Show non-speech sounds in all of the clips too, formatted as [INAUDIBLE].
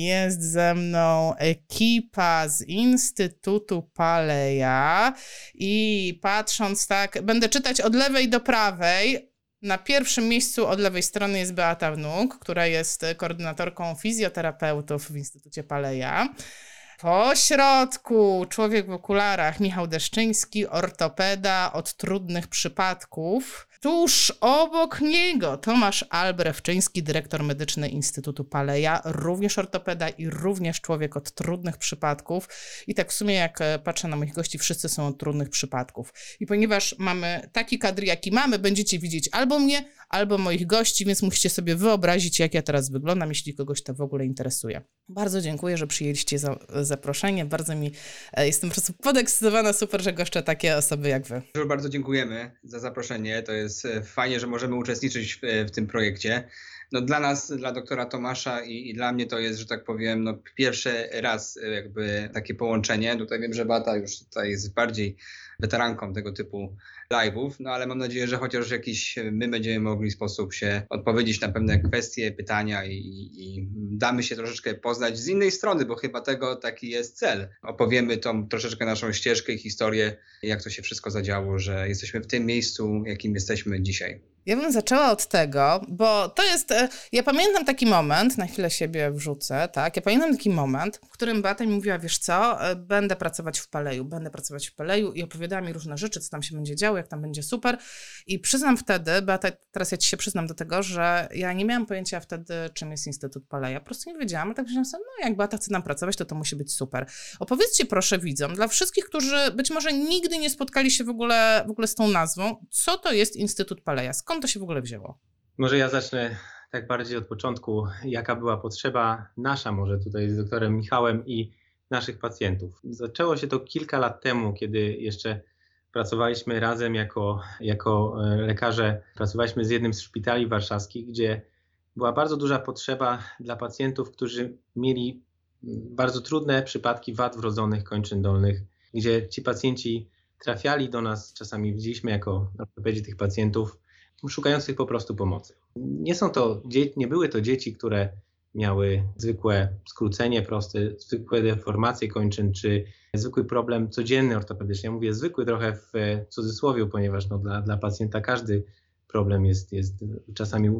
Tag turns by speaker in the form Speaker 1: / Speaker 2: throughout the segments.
Speaker 1: Jest ze mną ekipa z Instytutu Paleja i patrząc tak, będę czytać od lewej do prawej. Na pierwszym miejscu od lewej strony jest Beata Wnuk, która jest koordynatorką fizjoterapeutów w Instytucie Paleja. Po środku człowiek w okularach Michał Deszczyński, ortopeda od trudnych przypadków. Tuż obok niego Tomasz Albrechczyński, dyrektor medyczny Instytutu Paleja, również ortopeda i również człowiek od trudnych przypadków. I tak w sumie jak e, patrzę na moich gości, wszyscy są od trudnych przypadków. I ponieważ mamy taki kadr, jaki mamy, będziecie widzieć albo mnie, albo moich gości, więc musicie sobie wyobrazić, jak ja teraz wyglądam, jeśli kogoś to w ogóle interesuje. Bardzo dziękuję, że przyjęliście za, zaproszenie. Bardzo mi, e, jestem po prostu podekscytowana, super, że goszczę takie osoby jak wy.
Speaker 2: Bardzo dziękujemy za zaproszenie. To jest e, fajnie, że możemy uczestniczyć w, w tym projekcie. No dla nas, dla doktora Tomasza i, i, dla mnie to jest, że tak powiem, no pierwszy raz e, jakby takie połączenie. Tutaj wiem, że Bata już tutaj jest bardziej weteranką tego typu live'ów, no ale mam nadzieję, że chociaż jakiś my będziemy mogli w sposób się odpowiedzieć na pewne kwestie, pytania i, i, damy się troszeczkę poznać z innej strony, bo chyba tego taki jest cel. Opowiemy tą troszeczkę naszą ścieżkę i historię, jak to się wszystko zadziało, że jesteśmy w tym miejscu, jakim jesteśmy dzisiaj.
Speaker 1: Ja bym zaczęła od tego, bo to jest. E, ja pamiętam taki moment, na chwilę siebie wrzucę, tak? Ja pamiętam taki moment, w którym Beata mi mówiła: Wiesz co, e, będę pracować w Paleju, będę pracować w Paleju i opowiadała mi różne rzeczy, co tam się będzie działo, jak tam będzie super. I przyznam wtedy, Beata, teraz ja ci się przyznam do tego, że ja nie miałam pojęcia wtedy, czym jest Instytut Paleja. Po prostu nie wiedziałam, ale tak myślałam sobie, no jak Beata chce tam pracować, to to musi być super. Opowiedzcie proszę widzom, dla wszystkich, którzy być może nigdy nie spotkali się w ogóle, w ogóle z tą nazwą, co to jest Instytut Paleja? Skąd skąd to się w ogóle wzięło?
Speaker 3: Może ja zacznę tak bardziej od początku, jaka była potrzeba nasza może tutaj z doktorem Michałem i naszych pacjentów. Zaczęło się to kilka lat temu, kiedy jeszcze pracowaliśmy razem jako, jako e, lekarze, pracowaliśmy z jednym z szpitali warszawskich, gdzie była bardzo duża potrzeba dla pacjentów, którzy mieli bardzo trudne przypadki wad wrodzonych kończyn dolnych, gdzie ci pacjenci trafiali do nas, czasami widzieliśmy jako ortopedzi tych pacjentów, szukających po prostu pomocy. Nie są to, nie były to dzieci, które miały zwykłe skrócenie proste, zwykłe deformacje kończyn, czy zwykły problem codzienny ortopedyczny. Ja mówię zwykły trochę w cudzysłowie, ponieważ no, dla, dla pacjenta każdy problem jest, jest czasami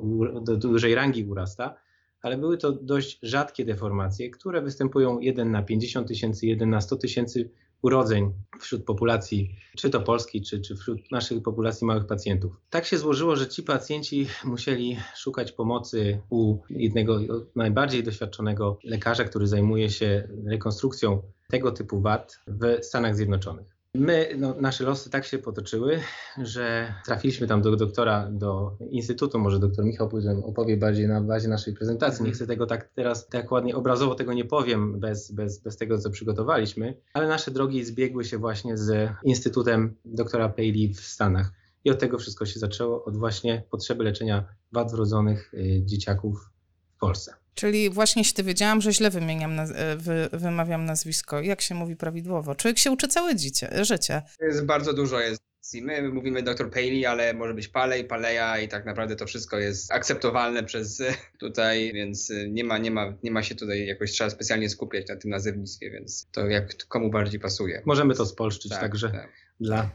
Speaker 3: do dużej rangi urasta, ale były to dość rzadkie deformacje, które występują 1 na 50 tysięcy, 1 na 100 tysięcy urodzeń wśród populacji, czy to polskiej, czy, czy wśród naszych populacji małych pacjentów. Tak się złożyło, że ci pacjenci musieli szukać pomocy u jednego najbardziej doświadczonego lekarza, który zajmuje się rekonstrukcją tego typu wad w Stanach Zjednoczonych. My, no, nasze losy tak się potoczyły, że trafiliśmy tam do doktora, do instytutu, może doktor Michał opowie bardziej na bazie naszej prezentacji. Nie chcę tego tak teraz, tak ładnie obrazowo tego nie powiem bez, bez, bez tego, co przygotowaliśmy, ale nasze drogi zbiegły się właśnie z Instytutem doktora Paley w Stanach. I od tego wszystko się zaczęło, od właśnie potrzeby leczenia wad wrodzonych y, dzieciaków w Polsce.
Speaker 1: Czyli właśnie się dowiedziałam, że źle wymieniam, e, wy, wymawiam nazwisko. Jak się mówi prawidłowo? Człowiek się uczy całe dzicie, życie.
Speaker 2: Jest bardzo dużo jest. My mówimy dr Paley, ale może być Palej, Paleja i tak naprawdę to wszystko jest akceptowalne przez tutaj, więc nie ma, nie ma, nie ma się tutaj jakoś trzeba specjalnie skupiać na tym nazewnictwie, więc to jak komu bardziej pasuje.
Speaker 3: Możemy to spolszczyć tak, także tak. dla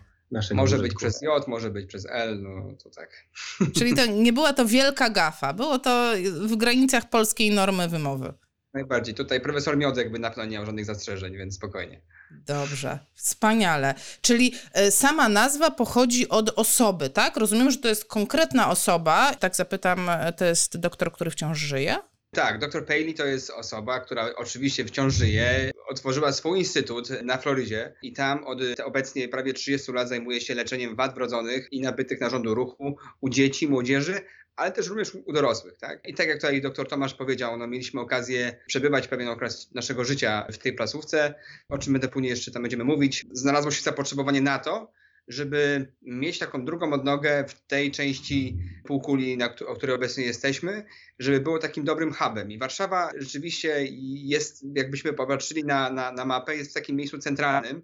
Speaker 2: może być przez J, może być przez L, no to tak. [LAUGHS]
Speaker 1: Czyli to nie była to wielka gafa, było to w granicach polskiej normy wymowy.
Speaker 2: Najbardziej. Tutaj profesor Miodek by na pewno nie miał żadnych zastrzeżeń, więc spokojnie.
Speaker 1: Dobrze, wspaniale. Czyli e, sama nazwa pochodzi od osoby, tak? Rozumiem, że to jest konkretna osoba. Tak zapytam, e, to jest doktor, który wciąż żyje?
Speaker 2: Tak, dr Paley to jest osoba, która oczywiście wciąż żyje. Otworzyła swój instytut na Florydzie i tam od obecnie prawie 30 lat zajmuje się leczeniem wad wrodzonych i nabytych narządu ruchu u dzieci, młodzieży, ale też również u dorosłych. Tak? I tak jak tutaj dr Tomasz powiedział, no, mieliśmy okazję przebywać pewien okres naszego życia w tej placówce, o czym będę później jeszcze tam będziemy mówić. Znalazło się zapotrzebowanie na to, żeby mieć taką drugą odnogę w tej części półkuli, na, o której obecnie jesteśmy, żeby było takim dobrym hubem. I Warszawa rzeczywiście jest, jakbyśmy popatrzyli na, na, na mapę, jest w takim miejscu centralnym,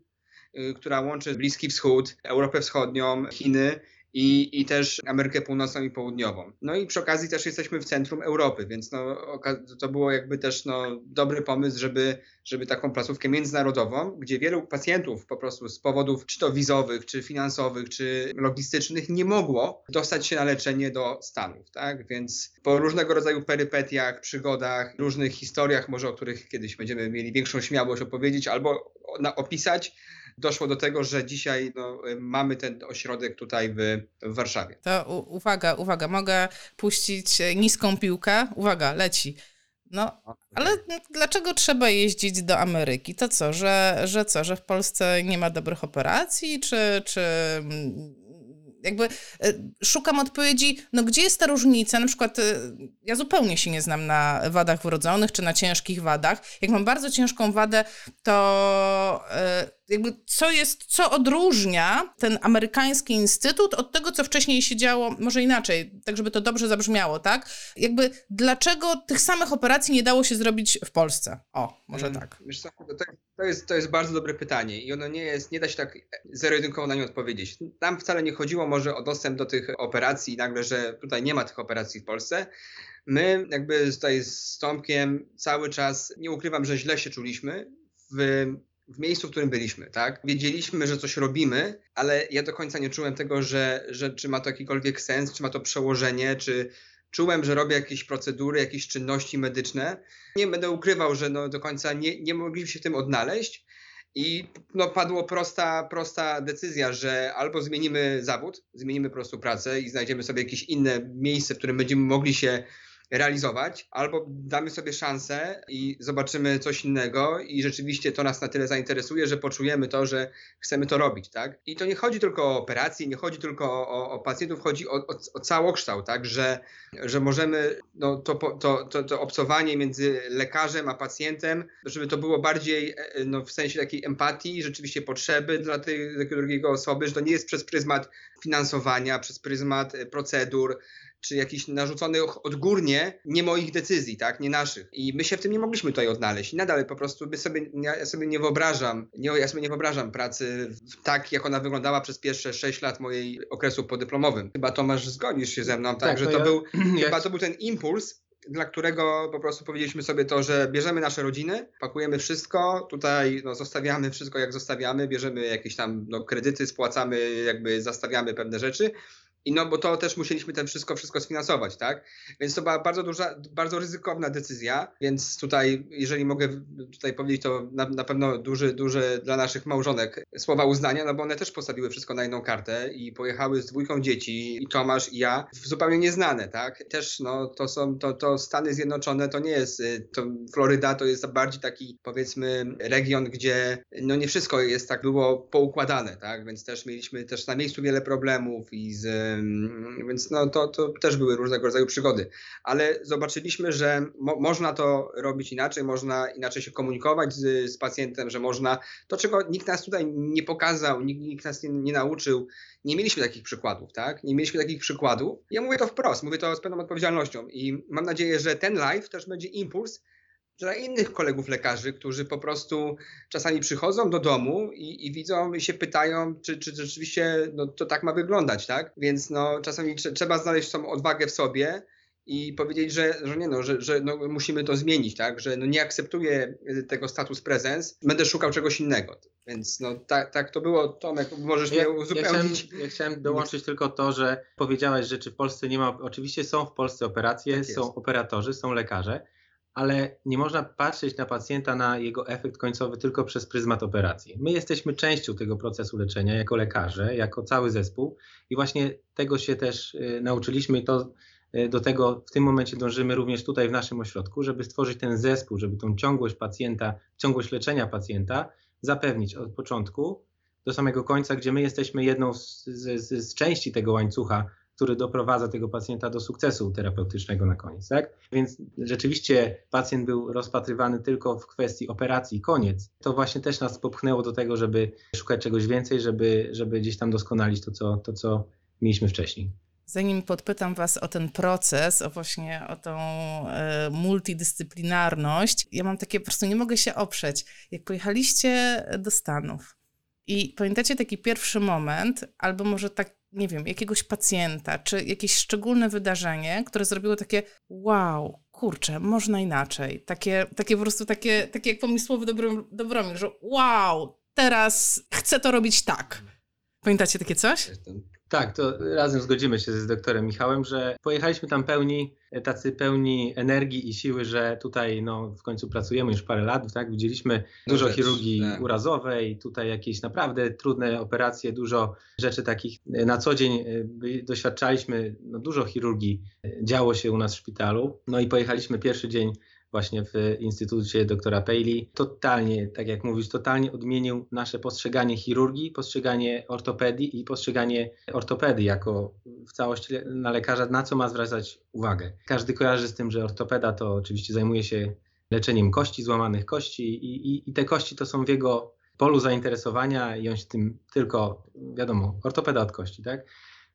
Speaker 2: y, która łączy Bliski Wschód, Europę Wschodnią, Chiny i, i też Amerykę Północną i Południową. No i przy okazji też jesteśmy w centrum Europy, więc no, to było jakby też no, dobry pomysł, żeby, żeby taką placówkę międzynarodową, gdzie wielu pacjentów po prostu z powodów czy to wizowych, czy finansowych, czy logistycznych nie mogło dostać się na leczenie do Stanów, tak? Więc po różnego rodzaju perypetiach, przygodach, różnych historiach, może o których kiedyś będziemy mieli większą śmiałość opowiedzieć albo opisać, doszło do tego, że dzisiaj no, mamy ten ośrodek tutaj w, w Warszawie.
Speaker 1: To uwaga, uwaga, mogę puścić niską piłkę? Uwaga, leci. No, ale dlaczego trzeba jeździć do Ameryki? To co, że, że co, że w Polsce nie ma dobrych operacji, czy, czy jakby e, szukam odpowiedzi, no gdzie jest ta różnica? Na przykład e, ja zupełnie się nie znam na wadach wrodzonych czy na ciężkich wadach. Jak mam bardzo ciężką wadę, to e, jakby co jest, co odróżnia ten amerykański instytut od tego, co wcześniej się działo, może inaczej, tak żeby to dobrze zabrzmiało, tak? Jakby dlaczego tych samych operacji nie dało się zrobić w Polsce? O, może mm, tak.
Speaker 2: To, to, jest, to jest bardzo dobre pytanie i ono nie jest, nie da się tak zero-jedynkowo na nie odpowiedzieć. Tam wcale nie chodziło może o dostęp do tych operacji i nagle, że tutaj nie ma tych operacji w Polsce. My jakby tutaj z Tomkiem cały czas, nie ukrywam, że źle się czuliśmy w w miejscu, w którym byliśmy, tak? Wiedzieliśmy, że coś robimy, ale ja do końca nie czułem tego, że, że czy ma to jakikolwiek sens, czy ma to przełożenie, czy czułem, że robię jakieś procedury, jakieś czynności medyczne. Nie będę ukrywał, że no do końca nie, nie mogliśmy się w tym odnaleźć. I no, padła prosta, prosta decyzja, że albo zmienimy zawód, zmienimy po prostu pracę i znajdziemy sobie jakieś inne miejsce, w którym będziemy mogli się realizować, albo damy sobie szansę i zobaczymy coś innego i rzeczywiście to nas na tyle zainteresuje, że poczujemy to, że chcemy to robić, tak? I to nie chodzi tylko o operacje, nie chodzi tylko o, o pacjentów, chodzi o, o, o całokształt, tak? Że, że możemy no, to, to, to, to obcowanie między lekarzem a pacjentem, żeby to było bardziej e, no, w sensie takiej empatii, rzeczywiście potrzeby dla tej, tej drugiej osoby, że to nie jest przez pryzmat finansowania, przez pryzmat e, procedur, czy jakichś narzuconych odgórnie nie moich decyzji, tak, nie naszych. I my się w tym nie mogliśmy tutaj odnaleźć. I nadal po prostu by sobie, ja sobie nie wyobrażam, nie, ja sobie nie wyobrażam pracy tak, jak ona wyglądała przez pierwsze 6 lat mojej okresu podyplomowym. Chyba Tomasz zgodzisz się ze mną, tak, tak że to, ja, był, [CLEARS THROAT] ja... chyba to był ten impuls, dla którego po prostu powiedzieliśmy sobie to, że bierzemy nasze rodziny, pakujemy wszystko, tutaj no, zostawiamy wszystko jak zostawiamy, bierzemy jakieś tam no, kredyty, spłacamy, jakby zastawiamy pewne rzeczy i no, bo to też musieliśmy ten wszystko, wszystko sfinansować, tak? Więc to była bardzo duża, bardzo ryzykowna decyzja, więc tutaj, jeżeli mogę tutaj powiedzieć, to na, na pewno duży, duży dla naszych małżonek słowa uznania, no bo one też postawiły wszystko na jedną kartę i pojechały z dwójką dzieci, i Tomasz, i ja, zupełnie nieznane, tak? Też, no, to są, to, to Stany Zjednoczone to nie jest, y, to Floryda to jest bardziej taki, powiedzmy, region, gdzie, no nie wszystko jest tak, było poukładane, tak? Więc też mieliśmy też na miejscu wiele problemów i z więc no, to, to też były różnego rodzaju przygody. Ale zobaczyliśmy, że mo można to robić inaczej, można inaczej się komunikować z, z, pacjentem, że można to, czego nikt nas tutaj nie pokazał, nikt, nikt nas nie, nie nauczył. Nie mieliśmy takich przykładów, tak? Nie mieliśmy takich przykładów. Ja mówię to wprost, mówię to z pełną odpowiedzialnością i mam nadzieję, że ten live też będzie impuls dla innych kolegów lekarzy, którzy po prostu czasami przychodzą do domu i, i widzą i się pytają, czy, czy rzeczywiście no, to tak ma wyglądać, tak? Więc no, czasami trzeba znaleźć tą odwagę w sobie i powiedzieć, że, że nie no, że, że no, musimy to zmienić, tak? Że no, nie akceptuję tego status prezens, będę szukał czegoś innego. Więc no tak, tak to było, Tomek, możesz ja, mnie uzupełnić.
Speaker 3: Ja chciałem, ja chciałem dołączyć tylko to, że powiedziałeś, że czy w Polsce nie ma, oczywiście są w Polsce operacje, tak są operatorzy, są lekarze, ale nie można patrzeć na pacjenta, na jego efekt końcowy tylko przez pryzmat operacji. My jesteśmy częścią tego procesu leczenia jako lekarze, jako cały zespół i właśnie tego się też y, nauczyliśmy i to y, do tego w tym momencie dążymy również tutaj w naszym ośrodku, żeby stworzyć ten zespół, żeby tą ciągłość pacjenta, ciągłość leczenia pacjenta zapewnić od początku do samego końca, gdzie my jesteśmy jedną z, z, z części tego łańcucha który doprowadza tego pacjenta do sukcesu terapeutycznego na koniec. Tak? Więc rzeczywiście pacjent był rozpatrywany tylko w kwestii operacji, koniec. To właśnie też nas popchnęło do tego, żeby szukać czegoś więcej, żeby, żeby gdzieś tam doskonalić to co, to, co mieliśmy wcześniej.
Speaker 1: Zanim podpytam Was o ten proces, o właśnie o tą e, multidyscyplinarność, ja mam takie, po prostu nie mogę się oprzeć. Jak pojechaliście do Stanów i pamiętacie taki pierwszy moment, albo może tak nie wiem, jakiegoś pacjenta, czy jakieś szczególne wydarzenie, które zrobiło takie wow, kurczę, można inaczej. Takie, takie po prostu takie, takie jak pomysłowy Dobromir, że wow, teraz chcę to robić tak. Pamiętacie takie coś?
Speaker 3: Tak, to razem zgodzimy się z doktorem Michałem, że pojechaliśmy tam pełni, tacy pełni energii i siły, że tutaj no, w końcu pracujemy już parę lat, tak? Widzieliśmy dużo rzecz, chirurgii tak. urazowej, tutaj jakieś naprawdę trudne operacje, dużo rzeczy takich na co dzień y, doświadczaliśmy, no, dużo chirurgii działo się u nas w szpitalu. No i pojechaliśmy pierwszy dzień właśnie w Instytucie doktora Paley. Totalnie, tak jak mówisz, totalnie odmienił nasze postrzeganie chirurgii, postrzeganie ortopedii i postrzeganie ortopedii jako w całości na lekarza, na co ma zwracać uwagę. Każdy kojarzy z tym, że ortopeda to oczywiście zajmuje się leczeniem kości, złamanych kości i, i, i te kości to są w jego polu zainteresowania i on się tym tylko, wiadomo, ortopeda od kości, tak?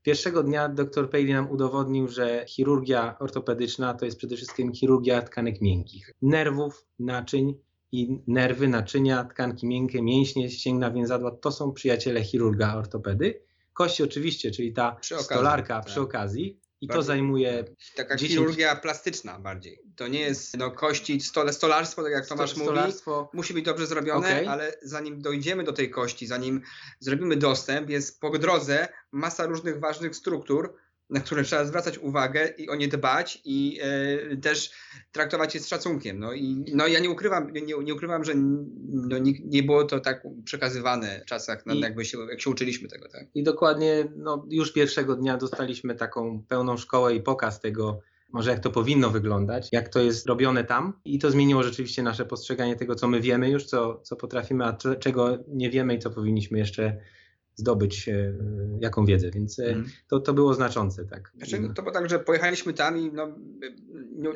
Speaker 3: Pierwszego dnia dr Paley nam udowodnił, że chirurgia ortopedyczna to jest przede wszystkim chirurgia tkanek miękkich, nerwów, naczyń i nerwy, naczynia, tkanki miękkie, mięśnie, ścięgna więzadła to są przyjaciele chirurga ortopedy. Kości oczywiście, czyli ta przy stolarka tak. przy okazji, i to zajmuje.
Speaker 2: Taka 10... chirurgia plastyczna bardziej. To nie jest no, kości, stole, stolarstwo, tak jak Tomasz stolarstwo... mówi, musi być dobrze zrobione, okay. ale zanim dojdziemy do tej kości, zanim zrobimy dostęp, jest po drodze masa różnych ważnych struktur, na które trzeba zwracać uwagę i o nie dbać i e, też traktować je z szacunkiem. No i no, ja nie ukrywam, nie, nie ukrywam że no, nie, nie, było to tak przekazywane w czasach, no, I, jakby się, jak się uczyliśmy tego. Tak?
Speaker 3: I dokładnie no, już pierwszego dnia dostaliśmy taką pełną szkołę i pokaz tego, może jak to powinno wyglądać, jak to jest robione tam. I to zmieniło rzeczywiście nasze postrzeganie tego, co my wiemy już, co, co potrafimy, a czego nie wiemy i co powinniśmy jeszcze zdobyć e, jaką wiedzę, więc mm. to, to było znaczące. Tak.
Speaker 2: Znaczy, to było tak, że pojechaliśmy tam i no,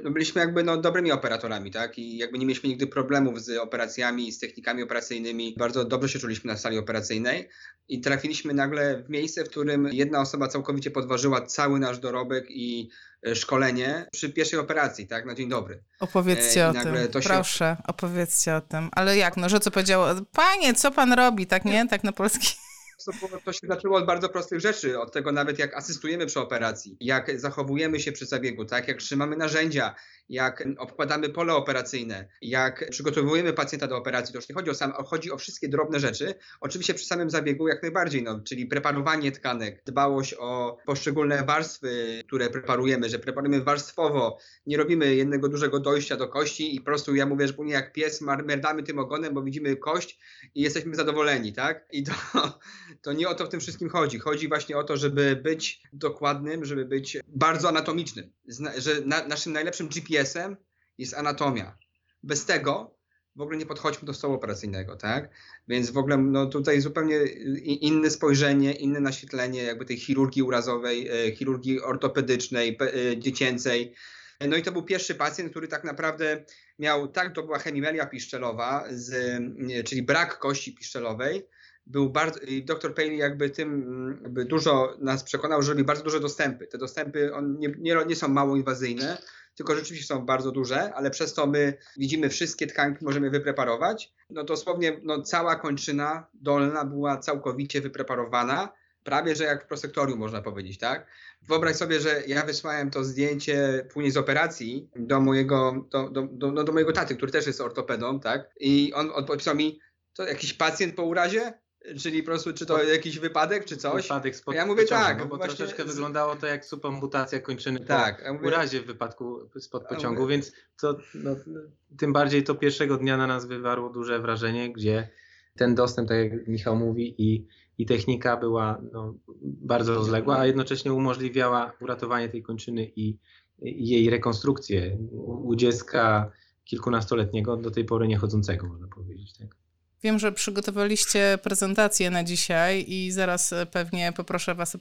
Speaker 2: no, byliśmy jakby no, dobrymi operatorami, tak? I jakby nie mieliśmy nigdy problemów z operacjami, z technikami operacyjnymi. Bardzo dobrze się czuliśmy na sali operacyjnej i trafiliśmy nagle w miejsce, w którym jedna osoba całkowicie podważyła cały nasz dorobek i e, szkolenie przy pierwszej operacji, tak, na dzień dobry.
Speaker 1: Opowiedzcie e, o tym, proszę, opowiedzcie o tym. Ale jak, no, że co powiedziało, panie, co pan robi, tak nie, tak na polski?
Speaker 2: To się zaczęło od bardzo prostych rzeczy, od tego nawet jak asystujemy przy operacji, jak zachowujemy się przy zabiegu, tak, jak trzymamy narzędzia, jak obkładamy pole operacyjne, jak przygotowujemy pacjenta do operacji. To już nie chodzi o sam, chodzi o wszystkie drobne rzeczy. Oczywiście przy samym zabiegu jak najbardziej, no, czyli preparowanie tkanek, dbałość o poszczególne warstwy, które preparujemy, że preparujemy warstwowo, nie robimy jednego dużego dojścia do kości i po prostu ja mówię, że później jak pies merdamy tym ogonem, bo widzimy kość i jesteśmy zadowoleni, tak? I to, [LAUGHS] to nie o to w tym wszystkim chodzi. Chodzi właśnie o to, żeby być dokładnym, żeby być bardzo anatomicznym, że na, naszym najlepszym GPS-em jest anatomia. Bez tego w ogóle nie podchodźmy do stołu operacyjnego, tak? Więc w ogóle no, tutaj zupełnie inne spojrzenie, inne naświetlenie jakby tej chirurgii urazowej, e, chirurgii ortopedycznej, e, dziecięcej. No i to był pierwszy pacjent, który tak naprawdę miał, tak, to była hemimelia piszczelowa, z, czyli brak kości piszczelowej, był bardzo, dr Paley jakby tym jakby dużo nas przekonał, że robi bardzo duże dostępy. Te dostępy on nie, nie, nie są mało inwazyjne, tylko rzeczywiście są bardzo duże, ale przez to my widzimy wszystkie tkanki, możemy wypreparować. No dosłownie no, cała kończyna dolna była całkowicie wypreparowana, prawie że jak w prosektorium można powiedzieć, tak? Wyobraź sobie, że ja wysłałem to zdjęcie później z operacji do mojego, do, do, do, no, do mojego taty, który też jest ortopedą, tak? I on odpisał mi, to jakiś pacjent po urazie? Czyli po prostu, czy to jakiś wypadek, czy coś?
Speaker 3: Wypadek spod Ja mówię pociągu, tak. No bo właśnie... troszeczkę wyglądało to jak subamputacja kończyny tak, po ja mówię... urazie w wypadku spod pociągu, ja więc to, no, tym bardziej to pierwszego dnia na nas wywarło duże wrażenie, gdzie ten dostęp, tak jak Michał mówi, i, i technika była no, bardzo rozległa, a jednocześnie umożliwiała uratowanie tej kończyny i, i jej rekonstrukcję u dziecka kilkunastoletniego, do tej pory niechodzącego, można powiedzieć. Tak?
Speaker 1: Wiem, że przygotowaliście prezentację na dzisiaj i zaraz pewnie poproszę Was o,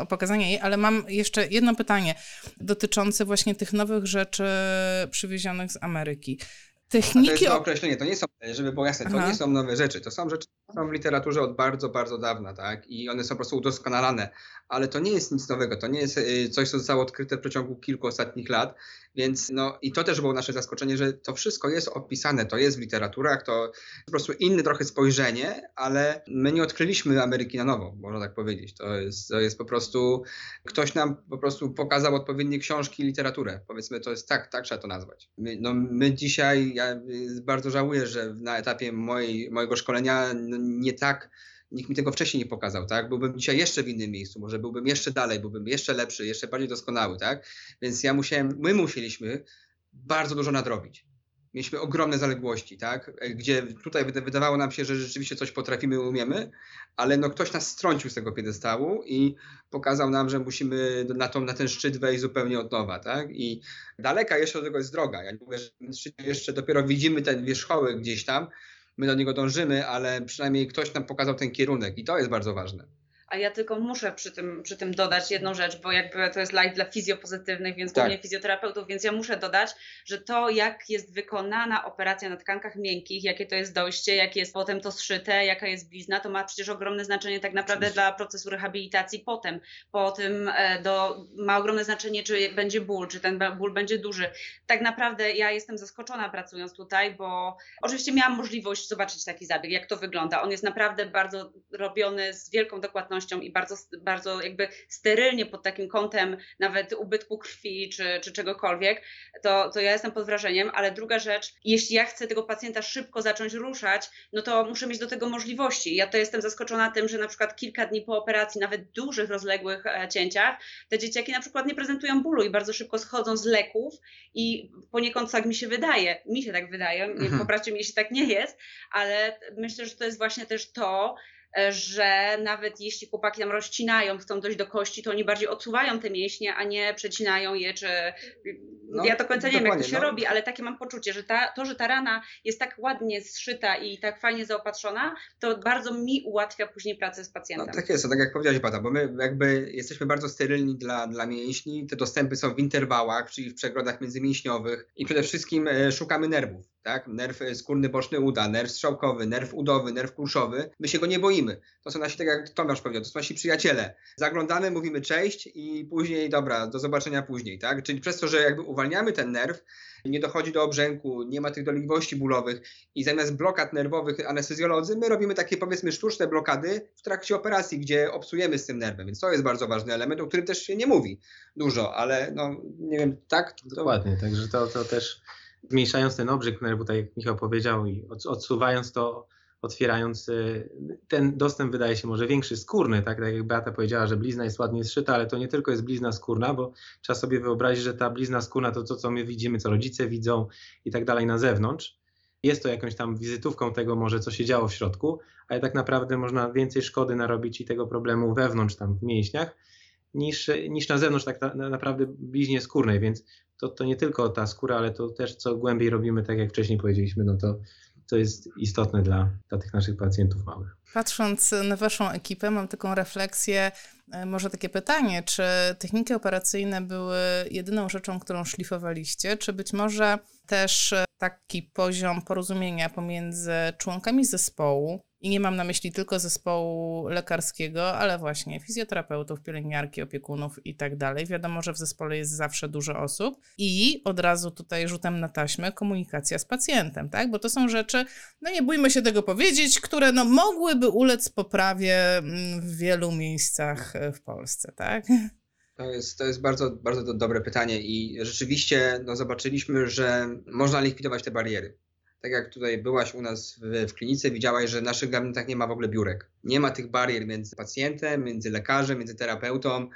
Speaker 1: o pokazanie jej, ale mam jeszcze jedno pytanie dotyczące właśnie tych nowych rzeczy przywiezionych z Ameryki.
Speaker 2: Techniki... to jest określenie, to nie są, żeby było jasne, to Aha. nie są nowe rzeczy, to są rzeczy są w literaturze od bardzo, bardzo dawna, tak? I one są po prostu udoskonalane. Ale to nie jest nic nowego, to nie jest y, coś, co zostało odkryte w przeciągu kilku ostatnich lat. Więc no i to też było nasze zaskoczenie, że to wszystko jest opisane, to jest w literaturach, to po prostu inne trochę spojrzenie, ale my nie odkryliśmy Ameryki na nowo, można tak powiedzieć. To jest, to jest po prostu, ktoś nam po prostu pokazał odpowiednie książki i literaturę. Powiedzmy, to jest tak, tak trzeba to nazwać. My, no, my dzisiaj, ja bardzo żałuję, że na etapie mojej, mojego szkolenia no, nie tak nikt mi tego wcześniej nie pokazał, tak? Byłbym dzisiaj jeszcze w innym miejscu, może byłbym jeszcze dalej, byłbym jeszcze lepszy, jeszcze bardziej doskonały, tak? Więc ja musiałem, my musieliśmy bardzo dużo nadrobić. Mieliśmy ogromne zaległości, tak? Gdzie tutaj wydawało nam się, że rzeczywiście coś potrafimy, umiemy, ale no ktoś nas strącił z tego piedestału i pokazał nam, że musimy na, tą, na ten szczyt wejść zupełnie od nowa, tak? I daleka jeszcze do tego jest droga. Ja nie mówię, że jeszcze dopiero widzimy ten wierzchołek gdzieś tam, my do niego dążymy, ale przynajmniej ktoś nam pokazał ten kierunek i to jest bardzo ważne.
Speaker 4: A ja tylko muszę przy tym, przy tym dodać jedną rzecz, bo jakby to jest live dla fizjopozytywnych, więc tak. głównie fizjoterapeutów, więc ja muszę dodać, że to jak jest wykonana operacja na tkankach miękkich, jakie to jest dojście, jakie jest potem to zszyte, jaka jest blizna, to ma przecież ogromne znaczenie tak naprawdę dla procesu rehabilitacji potem. Po tym e, do, ma ogromne znaczenie, czy będzie ból, czy ten ból będzie duży. Tak naprawdę ja jestem zaskoczona pracując tutaj, bo oczywiście miałam możliwość zobaczyć taki zabieg, jak to wygląda. On jest naprawdę bardzo robiony z wielką dokładnością i bardzo, bardzo jakby sterylnie pod takim kątem nawet ubytku krwi czy, czy czegokolwiek, to, to ja jestem pod wrażeniem, ale druga rzecz, jeśli ja chcę tego pacjenta szybko zacząć ruszać, no to muszę mieć do tego możliwości. Ja to jestem zaskoczona tym, że na przykład kilka dni po operacji, nawet dużych, rozległych e, cięciach, te dzieciaki na przykład nie prezentują bólu i bardzo szybko schodzą z leków i poniekąd tak mi się wydaje, mi się tak wydaje, mhm. poprawcie mi, jeśli tak nie jest, ale myślę, że to jest właśnie też to, że nawet jeśli chłopaki tam rozcinają, chcą dojść do kości, to oni bardziej odsuwają te mięśnie, a nie przecinają je, czy no, ja do końca nie wiem, jak to się no. robi, ale takie mam poczucie, że ta, to, że ta rana jest tak ładnie zszyta i tak fajnie zaopatrzona, to bardzo mi ułatwia później pracę z pacjentem.
Speaker 2: No, tak jest, tak jak powiedziałeś Bata, bo my jakby jesteśmy bardzo sterylni dla, dla mięśni, te dostępy są w interwałach, czyli w przegrodach międzymięśniowych i przede wszystkim e, szukamy nerwów tak? Nerw skórny boczny uda, nerw strzałkowy, nerw udowy, nerw kulszowy. My się go nie boimy. To są nasi, tak jak Tomasz powiedział, to są nasi przyjaciele. Zaglądamy, mówimy cześć i później, dobra, do zobaczenia później, tak? Czyli przez to, że jakby uwalniamy ten nerw, nie dochodzi do obrzęku, nie ma tych dolegliwości bólowych i zamiast blokad nerwowych anestezjolodzy, my robimy takie powiedzmy sztuczne blokady w trakcie operacji, gdzie obsujemy z tym nerwem, więc to jest bardzo ważny element, o którym też się nie mówi dużo, ale no nie wiem, tak?
Speaker 3: To... Dokładnie, także to, to też zmniejszając ten obrzyk nerwu, tak jak Michał powiedział, i odsuwając to, otwierając y, ten dostęp wydaje się może większy, skórny, tak, tak jak Beata powiedziała, że blizna jest ładnie zszyta, ale to nie tylko jest blizna skórna, bo trzeba sobie wyobrazić, że ta blizna skórna to to, co my widzimy, co rodzice widzą i tak dalej na zewnątrz. Jest to jakąś tam wizytówką tego może, co się działo w środku, ale tak naprawdę można więcej szkody narobić i tego problemu wewnątrz tam w mięśniach, niż, niż na zewnątrz tak na, naprawdę bliźnie skórnej, więc to, to nie tylko ta skóra, ale to też co głębiej robimy, tak jak wcześniej powiedzieliśmy, no to, to jest istotne dla, dla tych naszych pacjentów małych.
Speaker 1: Patrząc na Waszą ekipę, mam taką refleksję, e, może takie pytanie, czy techniki operacyjne były jedyną rzeczą, którą szlifowaliście, czy być może też taki poziom porozumienia pomiędzy członkami zespołu, i nie mam na myśli tylko zespołu lekarskiego, ale właśnie fizjoterapeutów, pielęgniarki, opiekunów i tak dalej. Wiadomo, że w zespole jest zawsze dużo osób i od razu tutaj rzutem na taśmę komunikacja z pacjentem, tak? Bo to są rzeczy, no nie bójmy się tego powiedzieć, które no mogłyby ulec poprawie mm, w wielu miejscach e, w Polsce, tak?
Speaker 2: To jest, to jest bardzo, bardzo dobre pytanie i rzeczywiście no, zobaczyliśmy, że można likwidować te bariery tak jak tutaj byłaś u nas w, w, klinice, widziałaś, że w naszych gabinetach nie ma w ogóle biurek. Nie ma tych barier między pacjentem, między lekarzem, między terapeutą.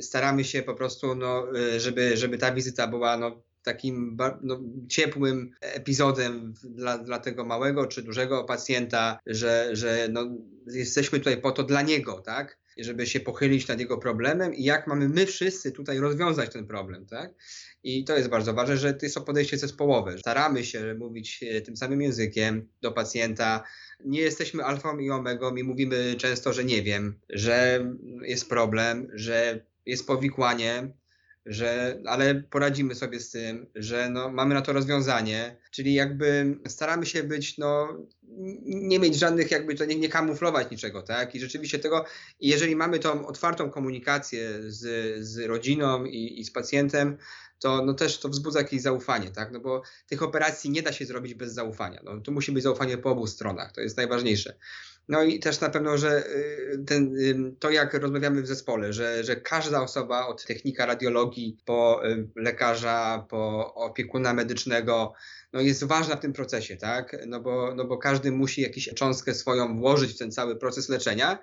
Speaker 2: Staramy się po prostu, no, żeby, żeby ta wizyta była no, takim no, ciepłym epizodem dla, dla tego małego czy dużego pacjenta, że, że no, jesteśmy tutaj po to dla niego, tak? żeby się pochylić nad jego problemem i jak mamy my wszyscy tutaj rozwiązać ten problem, tak? I to jest bardzo ważne, że to jest to podejście zespołowe. Staramy się mówić e, tym samym językiem do pacjenta. Nie jesteśmy alfą i omegą i mówimy często, że nie wiem, że jest problem, że jest powikłanie, że ale poradzimy sobie z tym, że no, mamy na to rozwiązanie, czyli jakby staramy się być, no, nie mieć żadnych, jakby to nie, nie kamuflować niczego, tak? I rzeczywiście tego, jeżeli mamy tą otwartą komunikację z, z rodziną i, i z pacjentem, to no też to wzbudza jakieś zaufanie, tak? No bo tych operacji nie da się zrobić bez zaufania. No, tu musi być zaufanie po obu stronach, to jest najważniejsze. No i też na pewno, że y, ten, to jak rozmawiamy w zespole, że, że każda osoba od technika radiologii po y, lekarza, po opiekuna medycznego, no jest ważna w tym procesie, tak? No bo, no bo każdy musi jakąś cząstkę swoją włożyć w ten cały proces leczenia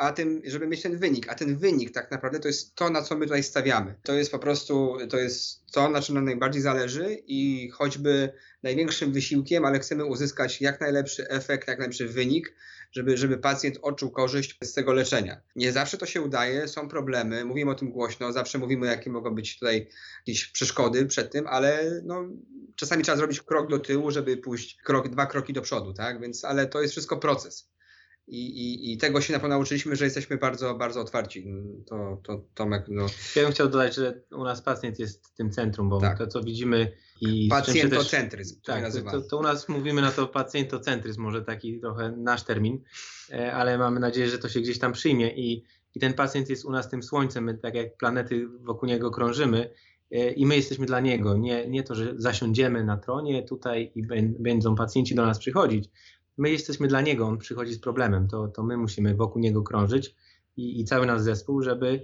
Speaker 2: a tym, żeby mieć ten wynik. A ten wynik tak naprawdę to jest to, na co my tutaj stawiamy. To jest po prostu, to jest to, na czym nam najbardziej zależy i choćby największym wysiłkiem, ale chcemy uzyskać jak najlepszy efekt, jak najlepszy wynik, żeby, żeby pacjent odczuł korzyść z tego leczenia. Nie zawsze to się udaje, są problemy, mówimy o tym głośno, zawsze mówimy, jakie mogą być tutaj jakieś przeszkody przed tym, ale no, czasami trzeba zrobić krok do tyłu, żeby pójść krok, dwa kroki do przodu, tak? Więc, ale to jest wszystko proces. I, i, I tego się na pewno nauczyliśmy, że jesteśmy bardzo, bardzo otwarci. To, to Tomek. No.
Speaker 3: Ja bym chciał dodać, że u nas pacjent jest tym centrum, bo tak. to, co widzimy i.
Speaker 2: Pacjentocentryzm.
Speaker 3: Tak, to, to, u nas mówimy na to pacjentocentryzm, może taki trochę nasz termin, e, ale mamy nadzieję, że to się gdzieś tam przyjmie i, i ten pacjent jest u nas tym słońcem, my tak jak planety wokół niego krążymy e, i my jesteśmy dla niego. Nie, nie to, że zasiądziemy na tronie tutaj i będą pacjenci do nas przychodzić, my jesteśmy dla niego, on przychodzi z problemem, to, to my musimy wokół niego krążyć i, i cały nasz zespół, żeby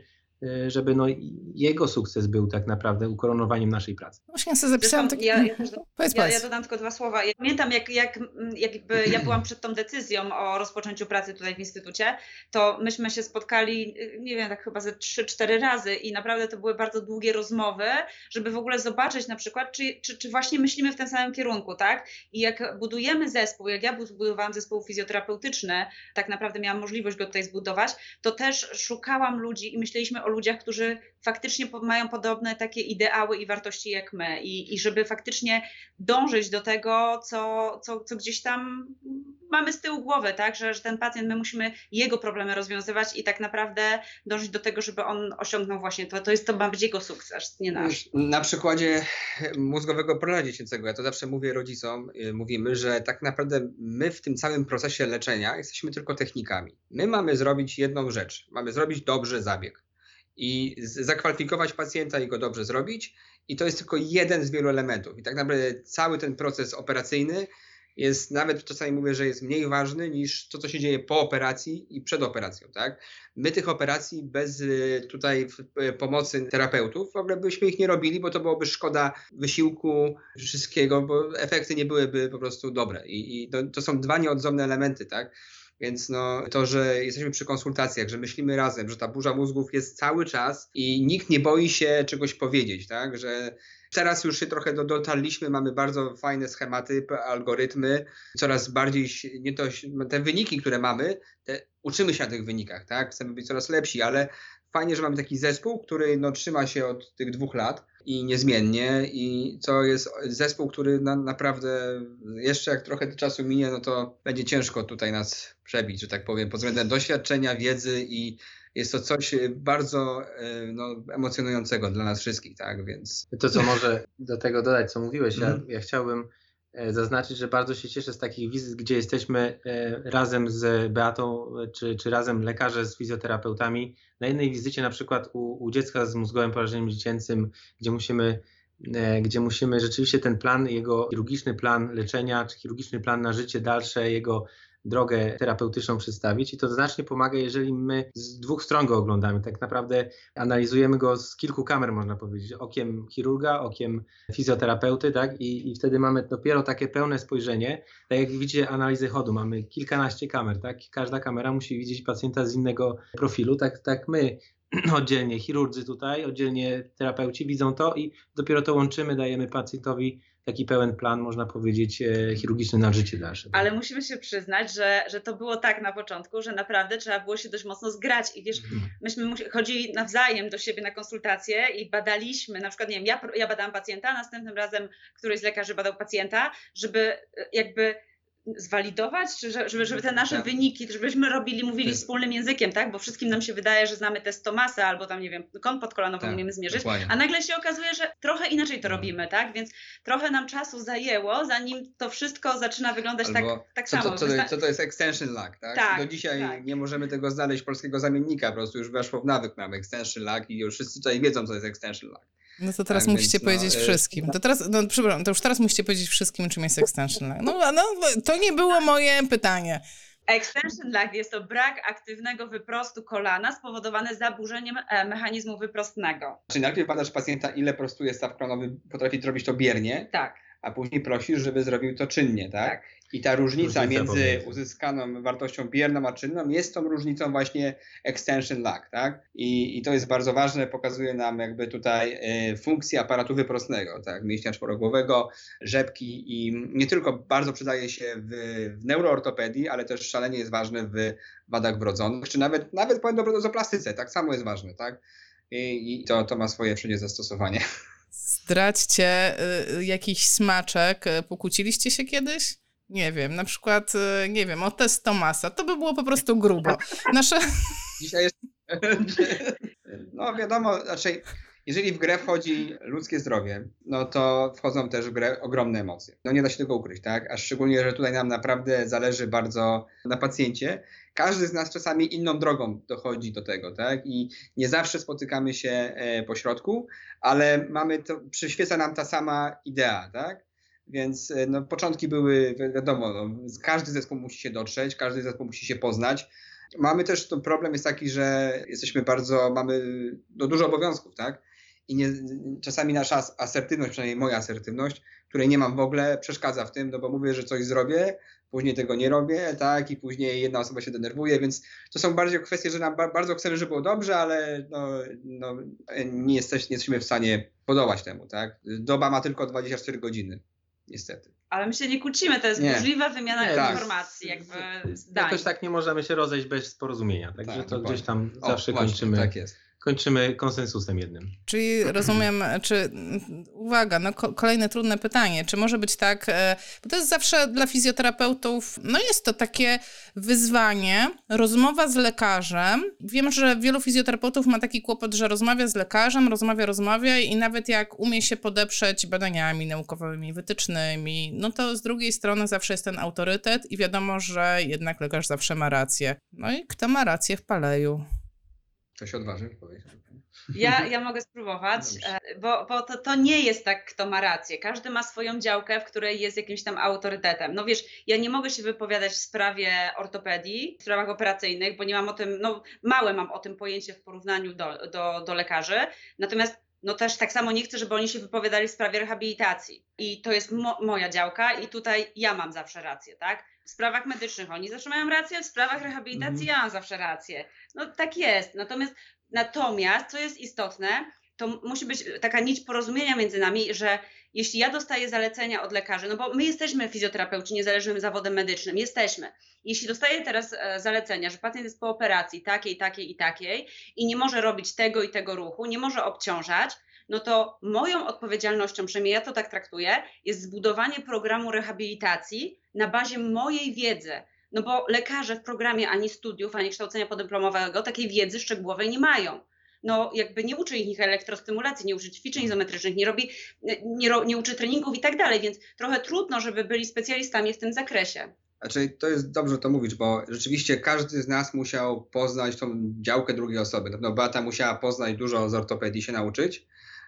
Speaker 3: żeby no, jego sukces był tak naprawdę ukoronowaniem naszej pracy.
Speaker 1: Właśnie sobie zapisałam taki... [LAUGHS]
Speaker 4: Ja, ja, powiedz, ja, ja dodam tylko dwa słowa. Ja pamiętam, jak, jak jakby ja byłam przed tą decyzją o rozpoczęciu pracy tutaj w Instytucie, to myśmy się spotkali, nie wiem, tak chyba ze trzy, cztery razy i naprawdę to były bardzo długie rozmowy, żeby w ogóle zobaczyć na przykład, czy, czy, czy właśnie myślimy w tym samym kierunku, tak? I jak budujemy zespół, jak ja budowałam zespół fizjoterapeutyczny, tak naprawdę miałam możliwość go tutaj zbudować, to też szukałam ludzi i myśleliśmy o ludziach, którzy faktycznie mają podobne takie ideały i wartości jak my. I, i żeby faktycznie dążyć do tego, co, co, co gdzieś tam mamy z tyłu głowy, tak, że, że ten pacjent, my musimy jego problemy rozwiązywać i tak naprawdę dążyć do tego, żeby on osiągnął właśnie to, to jest to ma być jego sukces, nie nasz.
Speaker 2: Na przykładzie mózgowego pola dziecięcego, ja to zawsze mówię rodzicom, y, mówimy, że tak naprawdę my w tym całym procesie leczenia jesteśmy tylko technikami. My mamy zrobić jedną rzecz, mamy zrobić dobrze zabieg i zakwalifikować pacjenta i go dobrze zrobić. I to jest tylko jeden z wielu elementów. I tak naprawdę cały ten proces operacyjny jest, nawet czasami mówię, że jest mniej ważny niż to, co się dzieje po operacji i przed operacją. Tak? My tych operacji bez y, tutaj y, pomocy terapeutów w ogóle byśmy ich nie robili, bo to byłoby szkoda wysiłku, wszystkiego, bo efekty nie byłyby po prostu dobre. I, i to, to są dwa nieodzowne elementy. Tak? Więc no, to, że jesteśmy przy konsultacjach, że myślimy razem, że ta burza mózgów jest cały czas i nikt nie boi się czegoś powiedzieć, tak? Że teraz już się trochę dotarliśmy, mamy bardzo fajne schematy, algorytmy, coraz bardziej nie to, te wyniki, które mamy, te, uczymy się na tych wynikach, tak? Chcemy być coraz lepsi, ale fajnie, że mamy taki zespół, który no, trzyma się od tych dwóch lat i niezmiennie i to jest zespół, który na, naprawdę jeszcze jak trochę czasu minie, no to będzie ciężko tutaj nas przebić, że tak powiem, pod względem doświadczenia, wiedzy i jest to coś bardzo e, no, emocjonującego dla nas wszystkich, tak, więc...
Speaker 3: To, co może do tego dodać, co mówiłeś, ja, mhm. ja chciałbym zaznaczyć, że bardzo się cieszę z takich wizyt, gdzie jesteśmy e, razem z Beatą, czy, czy razem lekarze z fizjoterapeutami. Na jednej wizycie na przykład u, u dziecka z mózgowym porażeniem dziecięcym, gdzie musimy e, gdzie musimy rzeczywiście ten plan, jego chirurgiczny plan leczenia, czy chirurgiczny plan na życie dalsze, jego drogę terapeutyczną przedstawić i to znacznie pomaga, jeżeli my z dwóch stron go oglądamy. Tak naprawdę analizujemy go z kilku kamer, można powiedzieć. Okiem chirurga, okiem fizjoterapeuty, tak? I, i wtedy mamy dopiero takie pełne spojrzenie. Tak jak widzicie analizy chodu, mamy kilkanaście kamer, tak? Każda kamera musi widzieć pacjenta z innego profilu, tak, tak my [CLEARS THROAT] oddzielnie chirurdzy tutaj, oddzielnie terapeuci widzą to i dopiero to łączymy, dajemy pacjentowi taki pełen plan, można powiedzieć, e, chirurgiczny na życie dalsze.
Speaker 4: Ale musimy się przyznać, że, że to było tak na początku, że naprawdę trzeba było się dość mocno zgrać i wiesz, mhm. myśmy chodzili nawzajem do siebie na konsultacje i badaliśmy, na przykład, nie wiem, ja, ja badałam pacjenta, następnym razem któryś z lekarzy badał pacjenta, żeby e, jakby zwalidować, czy żeby, żeby te nasze tak. wyniki, żebyśmy robili, mówili wspólnym językiem, tak? Bo wszystkim nam się wydaje, że znamy test Tomasa albo tam, nie wiem, kąt podkolanowy tak, umiemy zmierzyć, dokładnie. a nagle się okazuje, że trochę inaczej to no. robimy, tak? Więc trochę nam czasu zajęło, zanim to wszystko zaczyna wyglądać tak, tak
Speaker 2: co,
Speaker 4: samo.
Speaker 2: Co, co, co, to jest extension lag, tak? tak Do dzisiaj tak. nie możemy tego znaleźć polskiego zamiennika, po prostu już weszło w nawyk mamy extension lag i już wszyscy tutaj wiedzą, co jest extension lag.
Speaker 1: No to teraz tak, musicie powiedzieć no, wszystkim. To teraz, no przepraszam, to już teraz musicie powiedzieć wszystkim, czym jest extension lag. No, no to nie było moje pytanie.
Speaker 4: Extension lag jest to brak aktywnego wyprostu kolana spowodowany zaburzeniem e, mechanizmu wyprostnego.
Speaker 2: Czyli najpierw badasz pacjenta, ile prostuje staw klonowy, potrafi zrobić to biernie.
Speaker 4: Tak.
Speaker 2: A później prosisz, żeby zrobił to czynnie, tak? tak. I ta różnica, różnica między pomiędzy. uzyskaną wartością bierną a czynną jest tą różnicą właśnie extension lag, tak? I, i to jest bardzo ważne, pokazuje nam jakby tutaj y, funkcję aparatu wyprostnego, tak? Mięśnia czworogłowego, rzepki i nie tylko bardzo przydaje się w, w neuroortopedii, ale też szalenie jest ważne w wadach wrodzonych, czy nawet, nawet powiem do plastyce, tak samo jest ważne, tak? I, i to, to ma swoje wszędzie zastosowanie.
Speaker 1: Zdradźcie y, jakiś smaczek. Pokłóciliście się kiedyś? Nie wiem, na przykład, y, nie wiem, o test Tomasa. To by było po prostu grubo. Nasze... [LAUGHS]
Speaker 2: Dzisiaj jest... No wiadomo, znaczy, jeżeli w grę wchodzi ludzkie zdrowie, no to wchodzą też w grę ogromne emocje. No nie da się tego ukryć, tak? A szczególnie, że tutaj nam naprawdę zależy bardzo na pacjencie. Każdy z nas czasami inną drogą dochodzi do tego, tak? I nie zawsze spotykamy się e, po środku, ale mamy to, przyświeca nam ta sama idea, tak? Więc e, no, początki były, wiadomo, no, każdy zespół musi się dotrzeć, każdy zespół musi się poznać. Mamy też, to problem jest taki, że jesteśmy bardzo, mamy no, dużo obowiązków, tak? I nie, czasami nasza asertywność, przynajmniej moja asertywność, której nie mam w ogóle, przeszkadza w tym, no bo mówię, że coś zrobię, później tego nie robię, tak, i później jedna osoba się denerwuje, więc to są bardziej kwestie, że nam bardzo chcemy, żeby było dobrze, ale no, no, nie, jesteś, nie jesteśmy w stanie podołać temu, tak. Doba ma tylko 24 godziny niestety.
Speaker 4: Ale my się nie kłócimy, to jest nie. możliwa wymiana nie, tak. informacji, tak. jakby zdań.
Speaker 3: Jakoś tak nie możemy się rozejść bez porozumienia, także tak, to gdzieś tam o, zawsze właśnie, kończymy. Tak jest kończymy konsensusem jednym.
Speaker 1: Czyli rozumiem, czy uwaga, no kolejne trudne pytanie, czy może być tak, e, bo to jest zawsze dla fizjoterapeutów, no jest to takie wyzwanie, rozmowa z lekarzem. Wiem, że wielu fizjoterapeutów ma taki kłopot, że rozmawia z lekarzem, rozmawia, rozmawia i nawet jak umie się podeprzeć badaniami naukowymi, wytycznymi, no to z drugiej strony zawsze jest ten autorytet i wiadomo, że jednak lekarz zawsze ma rację. No i kto ma rację w paleju?
Speaker 2: Ktoś odważy powiedzieć?
Speaker 4: Ja, ja mogę spróbować, e, bo, bo to, to nie jest tak, kto ma rację. Każdy ma swoją działkę, w której jest jakimś tam autorytetem. No wiesz, ja nie mogę się wypowiadać w sprawie ortopedii, w sprawach operacyjnych, bo nie mam o tym, no małe mam o tym pojęcie w porównaniu do, do, do lekarzy. Natomiast no też tak samo nie chcę, żeby oni się wypowiadali w sprawie rehabilitacji. I to jest mo moja działka i tutaj ja mam zawsze rację, tak? W sprawach medycznych oni zawsze mają rację, w sprawach rehabilitacji mm. ja mam zawsze rację. No tak jest. Natomiast, natomiast, co jest istotne, to musi być taka nić porozumienia między nami, że jeśli ja dostaję zalecenia od lekarzy, no bo my jesteśmy fizjoterapeuci niezależnym zawodem medycznym, jesteśmy. Jeśli dostaję teraz e, zalecenia, że pacjent jest po operacji takiej, takiej i takiej i nie może robić tego i tego ruchu, nie może obciążać, no to moją odpowiedzialnością, przynajmniej ja to tak traktuję, jest zbudowanie programu rehabilitacji na bazie mojej wiedzy. No bo lekarze w programie ani studiów, ani kształcenia podyplomowego takiej wiedzy szczegółowej nie mają no jakby nie uczy ich elektrostymulacji, nie uczy ćwiczeń izometrycznych, nie robi, nie, nie uczy treningów i tak dalej, więc trochę trudno, żeby byli specjalistami w tym zakresie.
Speaker 2: Znaczy, to jest dobrze to mówić, bo rzeczywiście każdy z nas musiał poznać tą działkę drugiej osoby. No, Beata musiała poznać dużo z ortopedii, się nauczyć,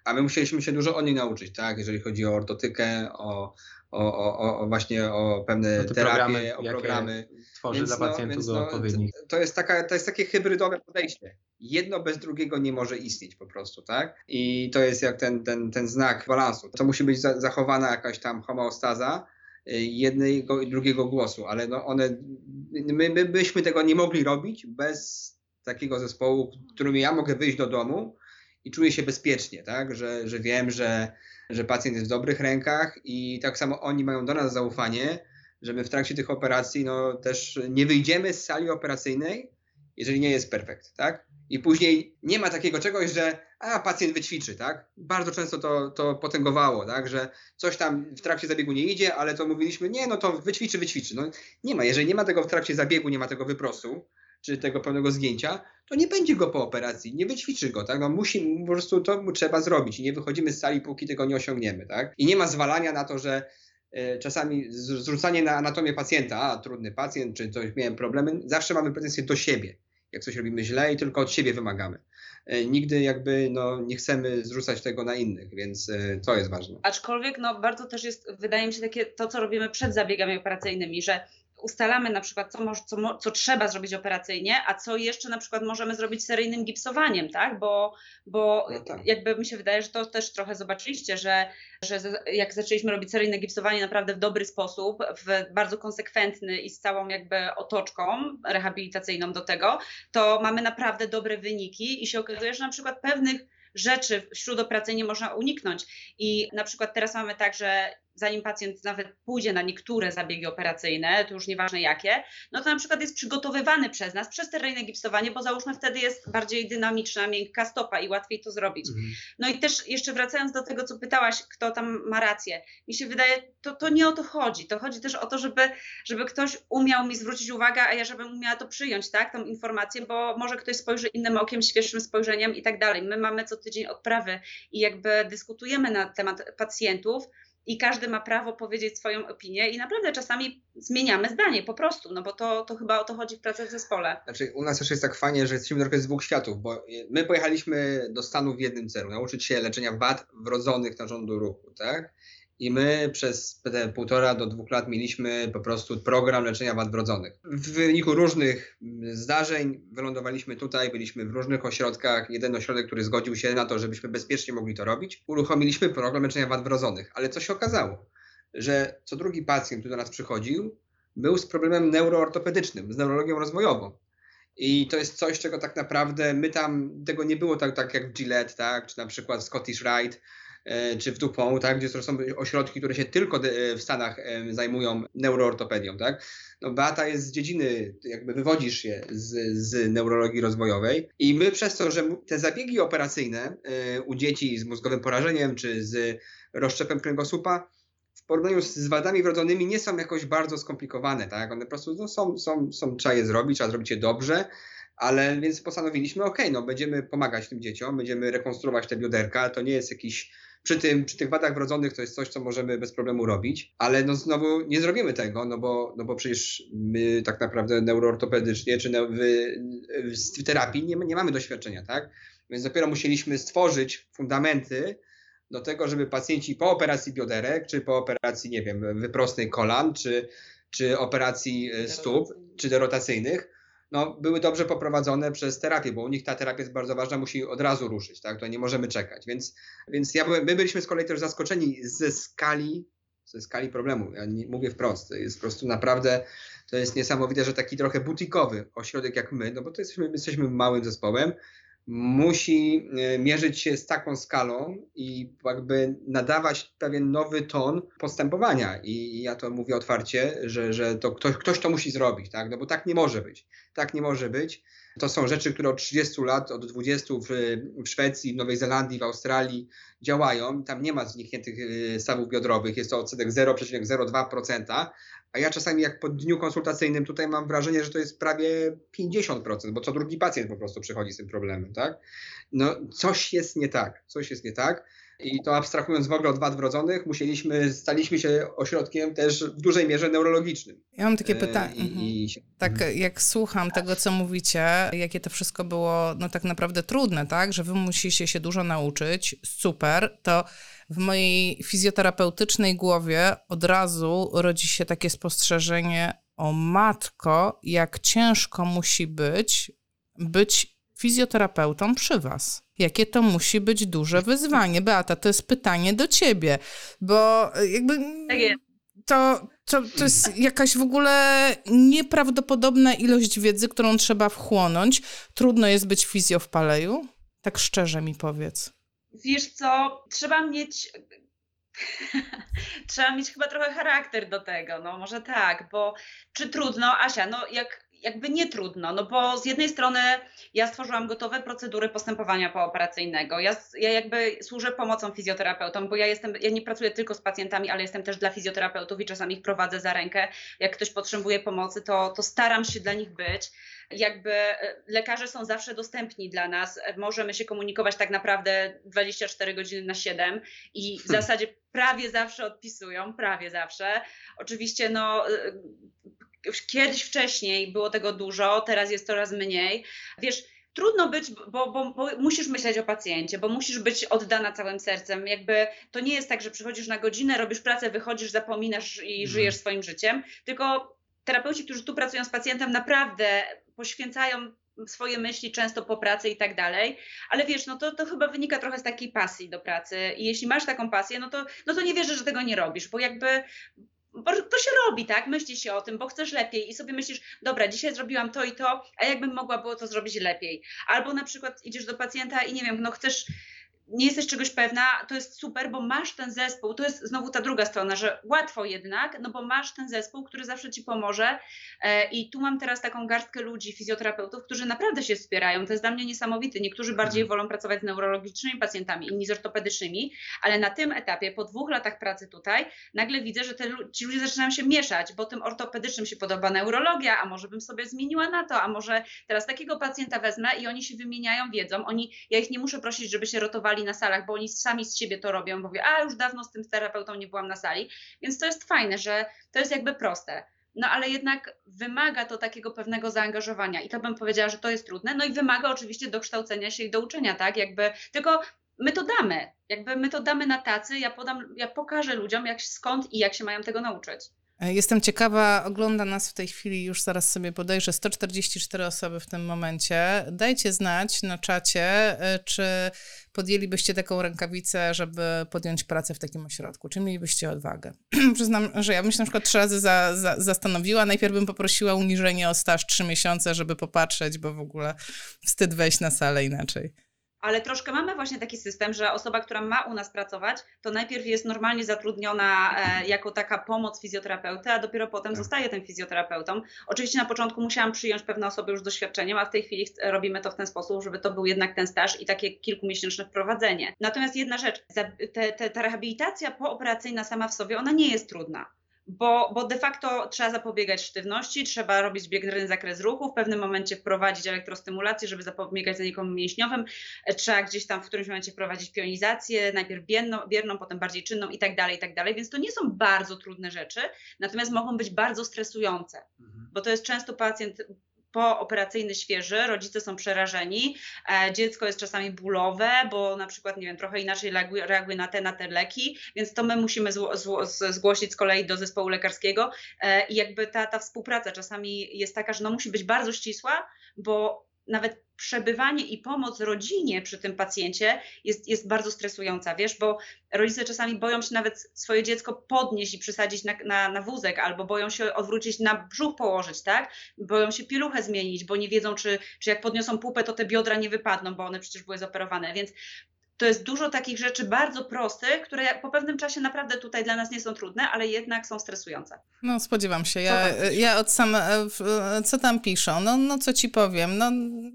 Speaker 2: a my musieliśmy się dużo o niej nauczyć, tak? Jeżeli chodzi o ortotykę, o, o, o, o właśnie o pewne no terapie, programy, o programy.
Speaker 3: Tworzy więc, dla no, pacjentów no, do odpowiednich.
Speaker 2: To jest, taka, to jest takie hybrydowe podejście. Jedno bez drugiego nie może istnieć po prostu, tak? I to jest jak ten, ten, ten znak balansu. To musi być zachowana jakaś tam homeostaza, y, jednego i drugiego głosu, ale no one, my, my byśmy tego nie mogli robić bez takiego zespołu, którym ja mogę wyjść do domu i czuję się bezpiecznie, tak? Że, że wiem, że, że pacjent jest w dobrych rękach i tak samo oni mają do nas zaufanie, że my w trakcie tych operacji no, też nie wyjdziemy z sali operacyjnej, jeżeli nie jest perfekt, tak? I później nie ma takiego czegoś, że a pacjent wyćwiczy, tak? Bardzo często to, to potęgowało, tak? Że coś tam w trakcie zabiegu nie idzie, ale to mówiliśmy, nie, no to wyćwiczy, wyćwiczy. No nie ma, jeżeli nie ma tego w trakcie zabiegu, nie ma tego wyprostu, czy tego pełnego zgięcia, to nie będzie go po operacji, nie wyćwiczy go, tak? No musi, po prostu to trzeba zrobić i nie wychodzimy z sali, póki tego nie osiągniemy, tak? I nie ma zwalania na to, że e, czasami zrzucanie na anatomię pacjenta, a trudny pacjent, czy coś miałem problemy, zawsze mamy pretensje do siebie, jak coś robimy źle i tylko od siebie wymagamy. E, nigdy jakby no, nie chcemy zrzucać tego na innych, więc e, to jest ważne.
Speaker 4: Aczkolwiek no, bardzo też jest, wydaje mi się, takie to, co robimy przed zabiegami operacyjnymi, że ustalamy na przykład, co, co, co trzeba zrobić operacyjnie, a co jeszcze na przykład możemy zrobić seryjnym gipsowaniem, tak? Bo, bo no tak. jakby mi się wydaje, że to też trochę zobaczyliście, że, że jak zaczęliśmy robić seryjne gipsowanie naprawdę w dobry sposób, w bardzo konsekwentny i z całą jakby otoczką rehabilitacyjną do tego, to mamy naprawdę dobre wyniki i się okazuje, że na przykład pewnych rzeczy wśród operacyjnie można uniknąć. I na przykład teraz mamy tak, że zanim pacjent nawet pójdzie na niektóre zabiegi operacyjne, to już nieważne jakie, no to na przykład jest przygotowywany przez nas, przez terrejne gipsowanie, bo załóżmy wtedy jest bardziej dynamiczna, miękka stopa i łatwiej to zrobić. Mhm. No i też jeszcze wracając do tego, co pytałaś, kto tam ma rację, mi się wydaje, to, to nie o to chodzi. To chodzi też o to, żeby, żeby ktoś umiał mi zwrócić uwagę, a ja żebym umiała to przyjąć, tak, tą informację, bo może ktoś spojrzy innym okiem, świeższym spojrzeniem i tak dalej. My mamy co tydzień odprawy i jakby dyskutujemy na temat pacjentów, i każdy ma prawo powiedzieć swoją opinię i naprawdę czasami zmieniamy zdanie po prostu, no bo to, to chyba o to chodzi w pracy w zespole.
Speaker 2: Znaczy u nas też jest tak fajnie, że jesteśmy trochę z dwóch światów, bo my pojechaliśmy do Stanów w jednym celu, nauczyć się leczenia wad wrodzonych narządu ruchu, tak? I my przez te półtora do dwóch lat mieliśmy po prostu program leczenia wad wrodzonych. W wyniku różnych zdarzeń wylądowaliśmy tutaj, byliśmy w różnych ośrodkach. Jeden ośrodek, który zgodził się na to, żebyśmy bezpiecznie mogli to robić, uruchomiliśmy program leczenia wad wrodzonych. Ale co się okazało? Że co drugi pacjent, który do nas przychodził, był z problemem neuroortopedycznym, z neurologią rozwojową. I to jest coś, czego tak naprawdę my tam, tego nie było tak, tak jak w Gillette, tak, czy na przykład Scottish Rite, czy w Dupont, tak, gdzie są ośrodki, które się tylko w Stanach e, zajmują neuroortopedią, tak. No Beata jest z dziedziny, jakby wywodzisz się z, z neurologii rozwojowej i my przez to, że te zabiegi operacyjne e, u dzieci z mózgowym porażeniem czy z rozszczepem kręgosłupa w porównaniu z wadami wrodzonymi nie są jakoś bardzo skomplikowane, tak? One po prostu no, są, są, są, trzeba je zrobić, trzeba zrobić je dobrze, ale więc postanowiliśmy, ok, no będziemy pomagać tym dzieciom, będziemy rekonstruować te bioderka, to nie jest jakiś przy, tym, przy tych wadach wrodzonych to jest coś, co możemy bez problemu robić, ale no znowu nie zrobimy tego, no bo, no bo przecież my tak naprawdę neuroortopedycznie czy w, w terapii nie, nie mamy doświadczenia, tak? Więc dopiero musieliśmy stworzyć fundamenty do tego, żeby pacjenci po operacji bioderek, czy po operacji, nie wiem, wyprostnej kolan, czy, czy operacji e, stóp, czy derotacyjnych, no, były dobrze poprowadzone przez terapię, bo u nich ta terapia jest bardzo ważna, musi od razu ruszyć, tak? To nie możemy czekać. Więc, więc ja byłem, my byliśmy z kolei też zaskoczeni ze skali, ze skali problemu. Ja nie, mówię wprost, to jest po prostu naprawdę, to jest niesamowite, że taki trochę butikowy ośrodek jak my, no bo to jesteśmy, jesteśmy małym zespołem, musi e, mierzyć się z taką skalą i jakby nadawać pewien nowy ton postępowania. I ja to mówię otwarcie, że, że to ktoś, ktoś to musi zrobić, tak? No bo tak nie może być. Tak nie może być. To są rzeczy, które od 30 lat, od 20 w, w Szwecji, w Nowej Zelandii, w Australii działają. Tam nie ma znikniętych e, stawów biodrowych, jest to odsetek 0,02%, a ja czasami jak po dniu konsultacyjnym tutaj mam wrażenie, że to jest prawie 50%, bo co drugi pacjent po prostu przychodzi z tym problemem, tak? No coś jest nie tak, coś jest nie tak. I to abstrahując w ogóle od wad wrodzonych, musieliśmy, staliśmy się ośrodkiem też w dużej mierze neurologicznym.
Speaker 1: Ja mam takie pytanie. I, mhm. i... Tak jak słucham tego, co mówicie, jakie to wszystko było no tak naprawdę trudne, tak? Że wy musicie się dużo nauczyć, super, to w mojej fizjoterapeutycznej głowie od razu rodzi się takie spostrzeżenie o matko, jak ciężko musi być być fizjoterapeutą przy was. Jakie to musi być duże wyzwanie. Beata, to jest pytanie do ciebie, bo jakby tak to, to, to jest jakaś w ogóle nieprawdopodobna ilość wiedzy, którą trzeba wchłonąć. Trudno jest być fizjo w Paleju? Tak szczerze mi powiedz.
Speaker 4: Wiesz co, trzeba mieć [LAUGHS] trzeba mieć chyba trochę charakter do tego, no może tak, bo czy trudno, Asia, no jak jakby nie trudno, no bo z jednej strony ja stworzyłam gotowe procedury postępowania pooperacyjnego. Ja, ja jakby służę pomocą fizjoterapeutom, bo ja jestem, ja nie pracuję tylko z pacjentami, ale jestem też dla fizjoterapeutów i czasami ich prowadzę za rękę. Jak ktoś potrzebuje pomocy, to, to staram się dla nich być. Jakby e, lekarze są zawsze dostępni dla nas. Możemy się komunikować tak naprawdę 24 godziny na 7 i w hmm. zasadzie prawie zawsze odpisują, prawie zawsze. Oczywiście no e, kiedyś wcześniej było tego dużo, teraz jest coraz mniej. Wiesz, trudno być, bo, bo, bo, musisz myśleć o pacjencie, bo musisz być oddana całym sercem. Jakby to nie jest tak, że przychodzisz na godzinę, robisz pracę, wychodzisz, zapominasz i mhm. żyjesz swoim życiem, tylko terapeuci, którzy tu pracują z pacjentem, naprawdę poświęcają swoje myśli często po pracy i tak dalej, ale wiesz, no to, to chyba wynika trochę z takiej pasji do pracy i jeśli masz taką pasję, no to, no to nie wierzę, że tego nie robisz, bo jakby to się robi, tak? Myśli się o tym, bo chcesz lepiej i sobie myślisz, dobra, dzisiaj zrobiłam to i to, a jakbym mogła było to zrobić lepiej. Albo na przykład idziesz do pacjenta i nie wiem, no chcesz nie jesteś czegoś pewna, to jest super, bo masz ten zespół. To jest znowu ta druga strona, że łatwo jednak, no bo masz ten zespół, który zawsze ci pomoże. E, I tu mam teraz taką garstkę ludzi, fizjoterapeutów, którzy naprawdę się wspierają. To jest dla mnie niesamowite. Niektórzy bardziej mhm. wolą pracować z neurologicznymi pacjentami, inni z ortopedycznymi, ale na tym etapie, po dwóch latach pracy tutaj, nagle widzę, że te, ci ludzie zaczynają się mieszać, bo tym ortopedycznym się podoba neurologia, a może bym sobie zmieniła na to, a może teraz takiego pacjenta wezmę i oni się wymieniają wiedzą. Oni, ja ich nie muszę prosić, żeby się rotowali na salach, bo oni sami z siebie to robią, bo mówię, a już dawno z tym terapeutą nie byłam na sali, więc to jest fajne, że to jest jakby proste. No ale jednak wymaga to takiego pewnego zaangażowania i to bym powiedziała, że to jest trudne. No i wymaga oczywiście dokształcenia się i do uczenia, tak? Jakby tylko my to damy, jakby my to damy na tacy, ja podam, ja pokażę ludziom jak skąd i jak się mają tego nauczyć.
Speaker 1: E, jestem ciekawa, ogląda nas w tej chwili, już zaraz sobie podejrzę, 144 osoby w tym momencie. Dajcie znać na czacie, e, czy podjęlibyście taką rękawicę, żeby podjąć pracę w takim ośrodku? Czy mielibyście odwagę? [CLEARS THROAT] Przyznam, że ja bym się na przykład trzy razy za, za, zastanowiła. Najpierw bym poprosiła uniżenie o staż trzy miesiące, żeby popatrzeć, bo w ogóle wstyd wejść na salę inaczej
Speaker 4: ale troszkę mamy właśnie taki system, że osoba, która ma u nas pracować, to najpierw jest normalnie zatrudniona e, jako taka pomoc fizjoterapeuty, a dopiero potem tak. zostaje tym fizjoterapeutą. Oczywiście na początku musiałam przyjąć pewne osoby już z doświadczeniem, a w tej chwili robimy to w ten sposób, żeby to był jednak ten staż i takie kilkumiesięczne wprowadzenie. Natomiast jedna rzecz, ta rehabilitacja pooperacyjna sama w sobie, ona nie jest trudna bo, bo de facto trzeba zapobiegać sztywności, trzeba robić biegnny zakres ruchu, w pewnym momencie wprowadzić elektrostymulację, żeby zapobiegać zanikom mięśniowym, e, trzeba gdzieś tam w którymś momencie wprowadzić pionizację, najpierw bierną, bierną potem bardziej czynną i tak dalej, i tak dalej, więc to nie są bardzo trudne rzeczy, natomiast mogą być bardzo stresujące, mhm. bo to jest często pacjent pooperacyjny świeży, rodzice są przerażeni, e, dziecko jest czasami bólowe, bo na przykład, nie wiem, trochę inaczej reaguje, na te, na te leki, więc to my musimy zło, zło, zgłosić z kolei do zespołu lekarskiego e, i jakby ta, ta współpraca czasami jest taka, że no musi być bardzo ścisła, bo nawet przebywanie i pomoc rodzinie przy tym pacjencie jest, jest bardzo stresująca, wiesz, bo rodzice czasami boją się nawet swoje dziecko podnieść i przysadzić na, na, na wózek, albo boją się odwrócić na brzuch położyć, tak? Boją się pieluchę zmienić, bo nie wiedzą, czy, czy jak podniosą pupę, to te biodra nie wypadną, bo one przecież były zoperowane, więc to jest dużo takich rzeczy bardzo prostych, które po pewnym czasie naprawdę tutaj dla nas nie są trudne, ale jednak są stresujące.
Speaker 1: No spodziewam się. Ja, ja od sam, e, e, co tam piszą? No, no co ci powiem? No,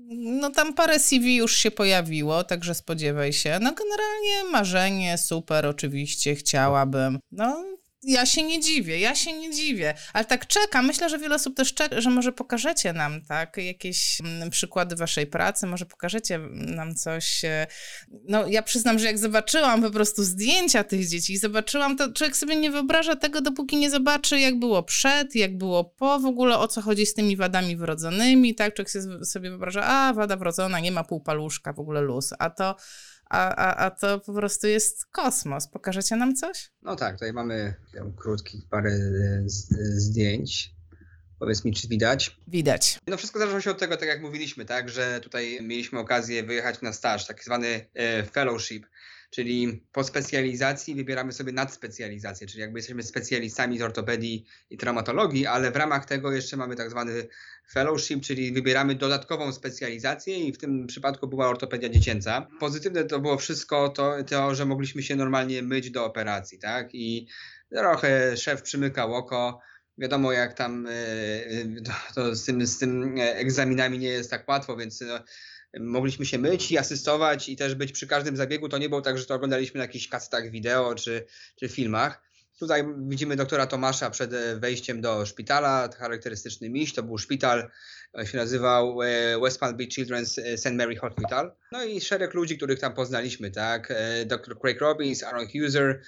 Speaker 1: no tam parę CV już się pojawiło, także spodziewaj się. No generalnie marzenie, super, oczywiście, chciałabym. No ja się nie dziwię, ja się nie dziwię, ale tak czekam. Myślę, że wiele osób też czeka, że może pokażecie nam tak jakieś mm, przykłady waszej pracy, może pokażecie nam coś. E, no ja przyznam, że jak zobaczyłam po prostu zdjęcia tych dzieci i zobaczyłam, to człowiek sobie nie wyobraża tego, dopóki nie zobaczy, jak było przed, jak było po, w ogóle o co chodzi z tymi wadami wrodzonymi, tak? Człowiek sobie wyobraża, a wada wrodzona, nie ma półpaluszka, w ogóle luz, a to a, a, a to po prostu jest kosmos. Pokażecie nam coś?
Speaker 2: No tak, tutaj mamy krótkich parę e, zdjęć. Powiedz mi, czy widać?
Speaker 1: Widać.
Speaker 2: No wszystko zależy się od tego, tak jak mówiliśmy, tak, że tutaj mieliśmy okazję wyjechać na staż, tak zwany e, fellowship, czyli po specjalizacji wybieramy sobie nadspecjalizację, czyli jakby jesteśmy specjalistami z ortopedii i traumatologii, ale w ramach tego jeszcze mamy tak zwany fellowship, czyli wybieramy dodatkową specjalizację i w tym przypadku była ortopedia dziecięca. Pozytywne to było wszystko to, to że mogliśmy się normalnie myć do operacji, tak? I trochę szef przymykał oko, Wiadomo, jak tam to, to z, tym, z tym egzaminami nie jest tak łatwo, więc no, mogliśmy się myć i asystować i też być przy każdym zabiegu. To nie było tak, że to oglądaliśmy na jakichś kasetach wideo czy, czy filmach. Tutaj widzimy doktora Tomasza przed wejściem do szpitala, charakterystyczny miś, to był szpital się nazywał e, West Palm Beach Children's e, St. Mary Hospital. No i szereg ludzi, których tam poznaliśmy, tak? E, dr Craig Robbins, Aaron Huser,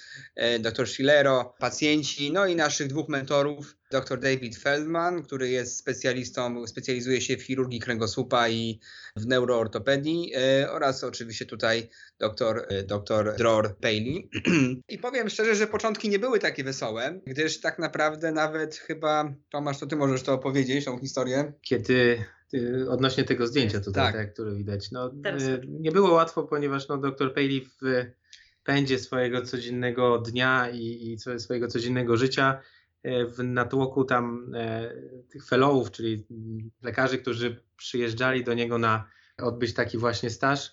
Speaker 2: dr Schillero, pacjenci, no i naszych dwóch mentorów, dr David Feldman, który jest specjalistą, specjalizuje się w chirurgii kręgosłupa i w neuroortopedii oraz oczywiście tutaj dr, dr Dror Paley. [CLEARS THROAT] I powiem szczerze, że początki nie były takie wesołe, gdyż tak naprawdę nawet chyba, Tomasz, to ty możesz to opowiedzieć, tą historię.
Speaker 3: Kiedy odnośnie tego zdjęcia tutaj, tak. tak które widać. No, y, nie było łatwo, ponieważ no, dr Paley w pędzie swojego codziennego dnia i, i swojego codziennego życia w natłoku tam e, tych fellowów, czyli lekarzy, którzy przyjeżdżali do niego na odbyć taki właśnie staż,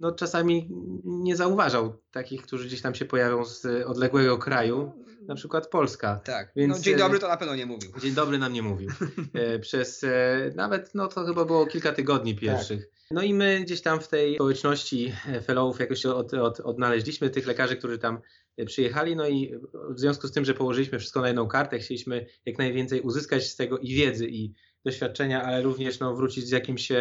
Speaker 3: no czasami nie zauważał takich, którzy gdzieś tam się pojawią z odległego kraju, na przykład Polska.
Speaker 2: Tak, Więc, no, dzień dobry to na pewno nie mówił.
Speaker 3: Dzień dobry nam nie mówił. [LAUGHS] E, przez e, nawet, no to chyba było kilka tygodni pierwszych. Tak. No i my gdzieś tam w tej społeczności e, fellowów jakoś się od, od, odnaleźliśmy, tych lekarzy, którzy tam przyjechali, no i w związku z tym, że położyliśmy wszystko na jedną kartę, chcieliśmy jak najwięcej uzyskać z tego i wiedzy, i doświadczenia, ale również no, wrócić z jakimś,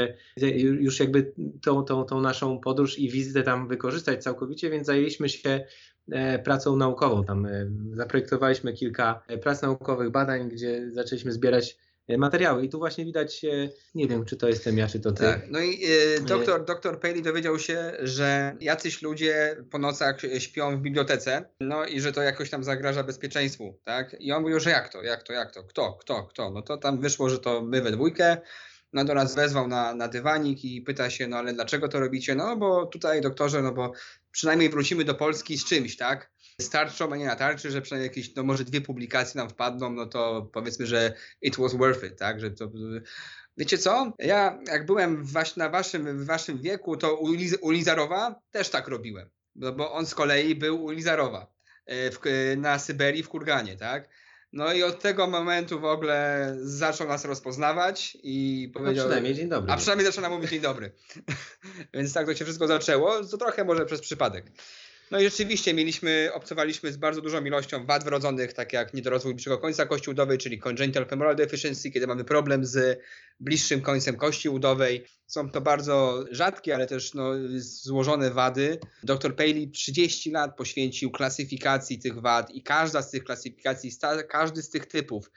Speaker 3: już jakby tą, tą, tą naszą podróż i wizytę tam wykorzystać całkowicie, więc zajęliśmy się e, pracą naukową. Tam e, zaprojektowaliśmy kilka e, prac naukowych, badań, gdzie zaczęliśmy zbierać materiały. I tu właśnie widać, e, nie wiem, czy to jestem ja, czy to ty. Tak.
Speaker 2: No i e, doktor, doktor Paley dowiedział się, że jacyś ludzie po nocach śpią w bibliotece, no i że to jakoś tam zagraża bezpieczeństwu, tak? I on mówił, że jak to, jak to, jak to, kto, kto, kto? No to tam wyszło, że to my we dwójkę, no do nas wezwał na, na dywanik i pyta się, no ale dlaczego to robicie? No bo tutaj doktorze, no bo przynajmniej wrócimy do Polski z czymś, tak? Starczą, a nie na tarczy, że przynajmniej jakieś, no może dwie publikacje nam wpadną, no to powiedzmy, że it was worth it, tak? Że to, wiecie co? Ja jak byłem właśnie na waszym, w waszym wieku, to u, Liz, u Lizarowa też tak robiłem, bo, bo on z kolei był u Lizarowa e, w, na Syberii w Kurganie, tak? No i od tego momentu w ogóle zaczął nas rozpoznawać i powiedział...
Speaker 3: A przynajmniej dzień dobry.
Speaker 2: A przynajmniej zaczął nam mówić dzień dobry. [LAUGHS] Więc tak to się wszystko zaczęło, to trochę może przez przypadek. No i rzeczywiście mieliśmy, obcowaliśmy z bardzo dużą ilością wad wrodzonych, tak jak niedorozwój bliższego końca kości udowej, czyli congenital femoral deficiency, kiedy mamy problem z bliższym końcem kości udowej. Są to bardzo rzadkie, ale też no, złożone wady. Dr Paley 30 lat poświęcił klasyfikacji tych wad i każda z tych klasyfikacji, każdy z tych typów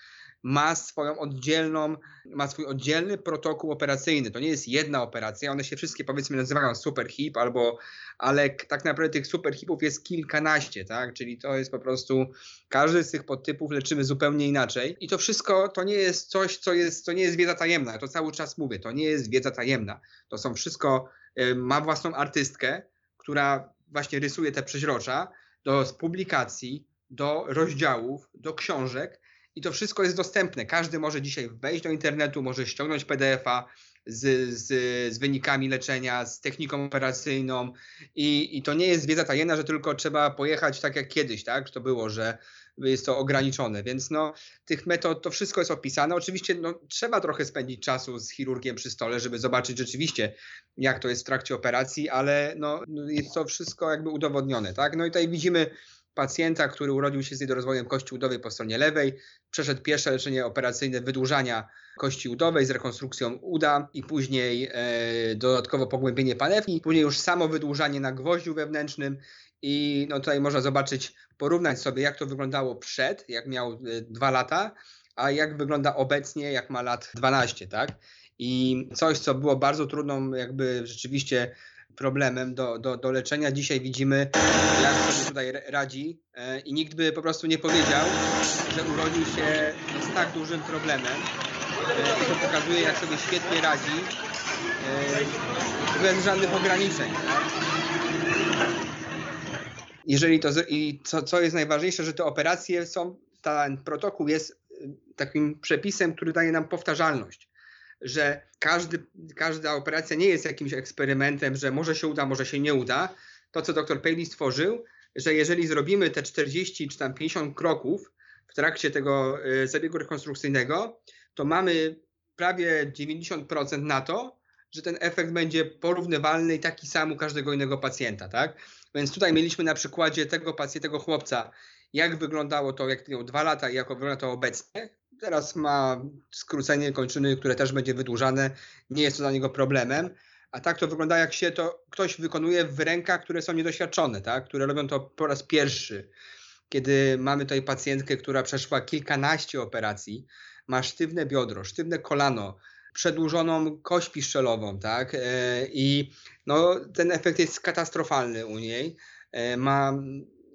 Speaker 2: ma swoją oddzielną, ma swój oddzielny protokół operacyjny. To nie jest jedna operacja, one się wszystkie powiedzmy nazywają super hip albo, ale tak naprawdę tych super hipów jest kilkanaście, tak? Czyli to jest po prostu, każdy z tych podtypów leczymy zupełnie inaczej i to wszystko to nie jest coś, co jest, to nie jest wiedza tajemna, ja to cały czas mówię, to nie jest wiedza tajemna. To są wszystko, ma własną artystkę, która właśnie rysuje te przeźrocza do publikacji, do rozdziałów, do książek, i to wszystko jest dostępne. Każdy może dzisiaj wejść do internetu, może ściągnąć PDF-a z, z, z wynikami leczenia, z techniką operacyjną i, i to nie jest wiedza tajemna, że tylko trzeba pojechać tak jak kiedyś, tak? To było, że jest to ograniczone, więc no, tych metod, to wszystko jest opisane. Oczywiście no, trzeba trochę spędzić czasu z chirurgiem przy stole, żeby zobaczyć rzeczywiście, jak to jest w trakcie operacji, ale no, jest to wszystko jakby udowodnione, tak? No i tutaj widzimy pacjenta, który urodził się z niedorozwojem kości udowej po stronie lewej, przeszedł pierwsze leczenie operacyjne wydłużania kości udowej z rekonstrukcją uda i później e, dodatkowo pogłębienie panewki, później już samo wydłużanie na gwoździu wewnętrznym i no tutaj można zobaczyć, porównać sobie jak to wyglądało przed, jak miał e, dwa lata, a jak wygląda obecnie, jak ma lat 12, tak? I coś, co było bardzo trudną jakby rzeczywiście problemem do, do, do leczenia. Dzisiaj widzimy, jak sobie tutaj radzi e, i nikt by po prostu nie powiedział, że urodził się z tak dużym problemem. E, to pokazuje, jak sobie świetnie radzi, e, bez żadnych ograniczeń. Jeżeli to, i co, co jest najważniejsze, że te operacje są, ten protokół jest takim przepisem, który daje nam powtarzalność że każdy, każda operacja nie jest jakimś eksperymentem, że może się uda, może się nie uda. To, co dr Paley stworzył, że jeżeli zrobimy te 40 czy tam 50 kroków, w trakcie tego e, zabiegu rekonstrukcyjnego, to mamy prawie 90% na to, że ten efekt będzie porównywalny i taki sam u każdego innego pacjenta, tak? Więc tutaj mieliśmy na przykładzie tego pacjenta, tego chłopca, jak wyglądało to, jak miał dwa lata i jak wygląda to obecnie. Teraz ma skrócenie kończyny, które też będzie wydłużane. Nie jest to dla niego problemem. A tak to wygląda, jak się to ktoś wykonuje w rękach, które są niedoświadczone, tak? które robią to po raz pierwszy. Kiedy mamy tutaj pacjentkę, która przeszła kilkanaście operacji, ma sztywne biodro, sztywne kolano, przedłużoną kość piszczelową, tak? E, I no, ten efekt jest katastrofalny u niej. E, ma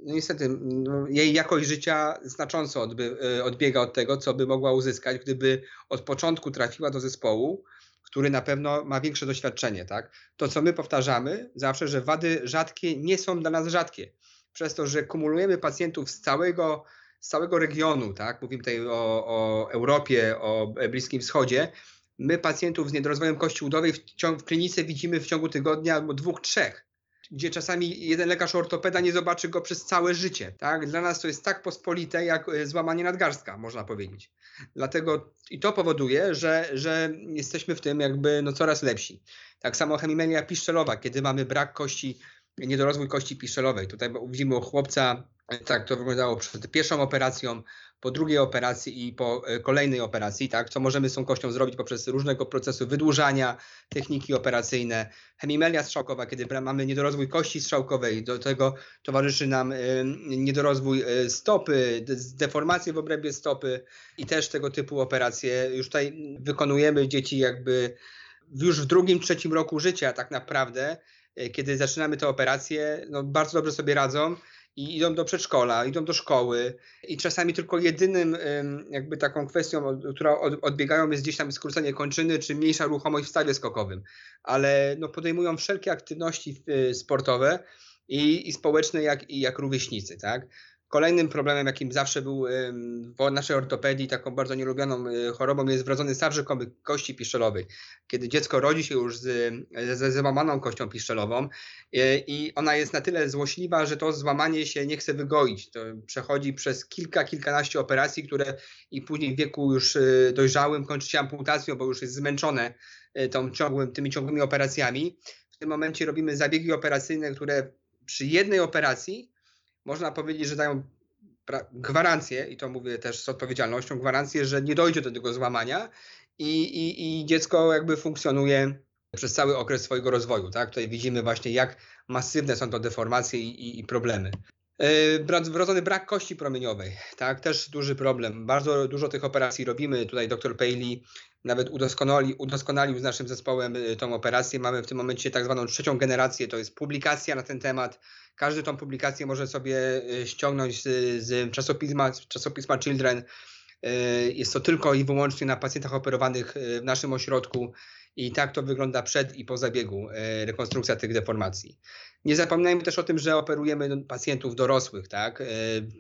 Speaker 2: no niestety no, jej jakość życia znacząco odby, e, odbiega od tego, co by mogła uzyskać, gdyby od początku trafiła do zespołu, który na pewno ma większe doświadczenie. Tak? To, co my powtarzamy zawsze, że wady rzadkie nie są dla nas rzadkie. Przez to, że kumulujemy pacjentów z całego, z całego regionu, tak? mówimy tutaj o, o Europie, o Bliskim Wschodzie, my pacjentów z niedorozwojem kości udowej w, w klinice widzimy w ciągu tygodnia albo dwóch, trzech gdzie czasami jeden lekarz ortopeda nie zobaczy go przez całe życie. Tak? Dla nas to jest tak pospolite, jak e, złamanie nadgarstka, można powiedzieć. Dlatego i to powoduje, że, że jesteśmy w tym jakby no, coraz lepsi. Tak samo hemimelia piszczelowa, kiedy mamy brak kości, niedorozwój kości piszczelowej. Tutaj widzimy u chłopca, tak to wyglądało przed pierwszą operacją, po drugiej operacji i po e, kolejnej operacji, tak, co możemy z tą kością zrobić poprzez różnego procesu wydłużania, techniki operacyjne, hemimelia strzałkowa, kiedy mamy niedorozwój kości strzałkowej, do tego towarzyszy nam niedorozwój e, stopy, deformacje w obrębie stopy i też tego typu operacje. Już tutaj wykonujemy dzieci jakby już w drugim, trzecim roku życia tak naprawdę, e, kiedy zaczynamy te operacje, no bardzo dobrze sobie radzą i idą do przedszkola, idą do szkoły i czasami tylko jedynym jakby taką kwestią, która odbiegają jest gdzieś tam skrócenie kończyny czy mniejsza ruchomość w stawie skokowym, ale no podejmują wszelkie aktywności y, sportowe i, i społeczne jak, i jak rówieśnicy, tak? Kolejnym problemem, jakim zawsze był w naszej ortopedii, taką bardzo nielubioną y, chorobą jest wrodzony staw rzekomy kości piszczelowej. Kiedy dziecko rodzi się już z, ze złamaną kością piszczelową y, i ona jest na tyle złośliwa, że to złamanie się nie chce wygoić. To przechodzi przez kilka, kilkanaście operacji, które i później w wieku już dojrzałym kończy się amputacją, bo już jest zmęczone tą ciągłym, tymi ciągłymi operacjami. W tym momencie robimy zabiegi operacyjne, które przy jednej operacji można powiedzieć, że dają gwarancję, i to mówię też z odpowiedzialnością, gwarancję, że nie dojdzie do tego złamania i, i, i dziecko jakby funkcjonuje przez cały okres swojego rozwoju. Tak? Tutaj widzimy właśnie, jak masywne są to deformacje i, i, problemy. E, wrodzony brak kości promieniowej, tak, też duży problem. Bardzo dużo tych operacji robimy. Tutaj dr Paley nawet udoskonali, udoskonalił z naszym zespołem y, tą operację. Mamy w tym momencie tak zwaną trzecią generację, to jest publikacja na ten temat. Każdy tą publikację może sobie y, ściągnąć z, z czasopisma, czasopisma Children. Y, jest to tylko i wyłącznie na pacjentach operowanych w naszym ośrodku i tak to wygląda przed i po zabiegu rekonstrukcja tych deformacji. Nie zapominajmy też o tym, że operujemy pacjentów dorosłych, tak?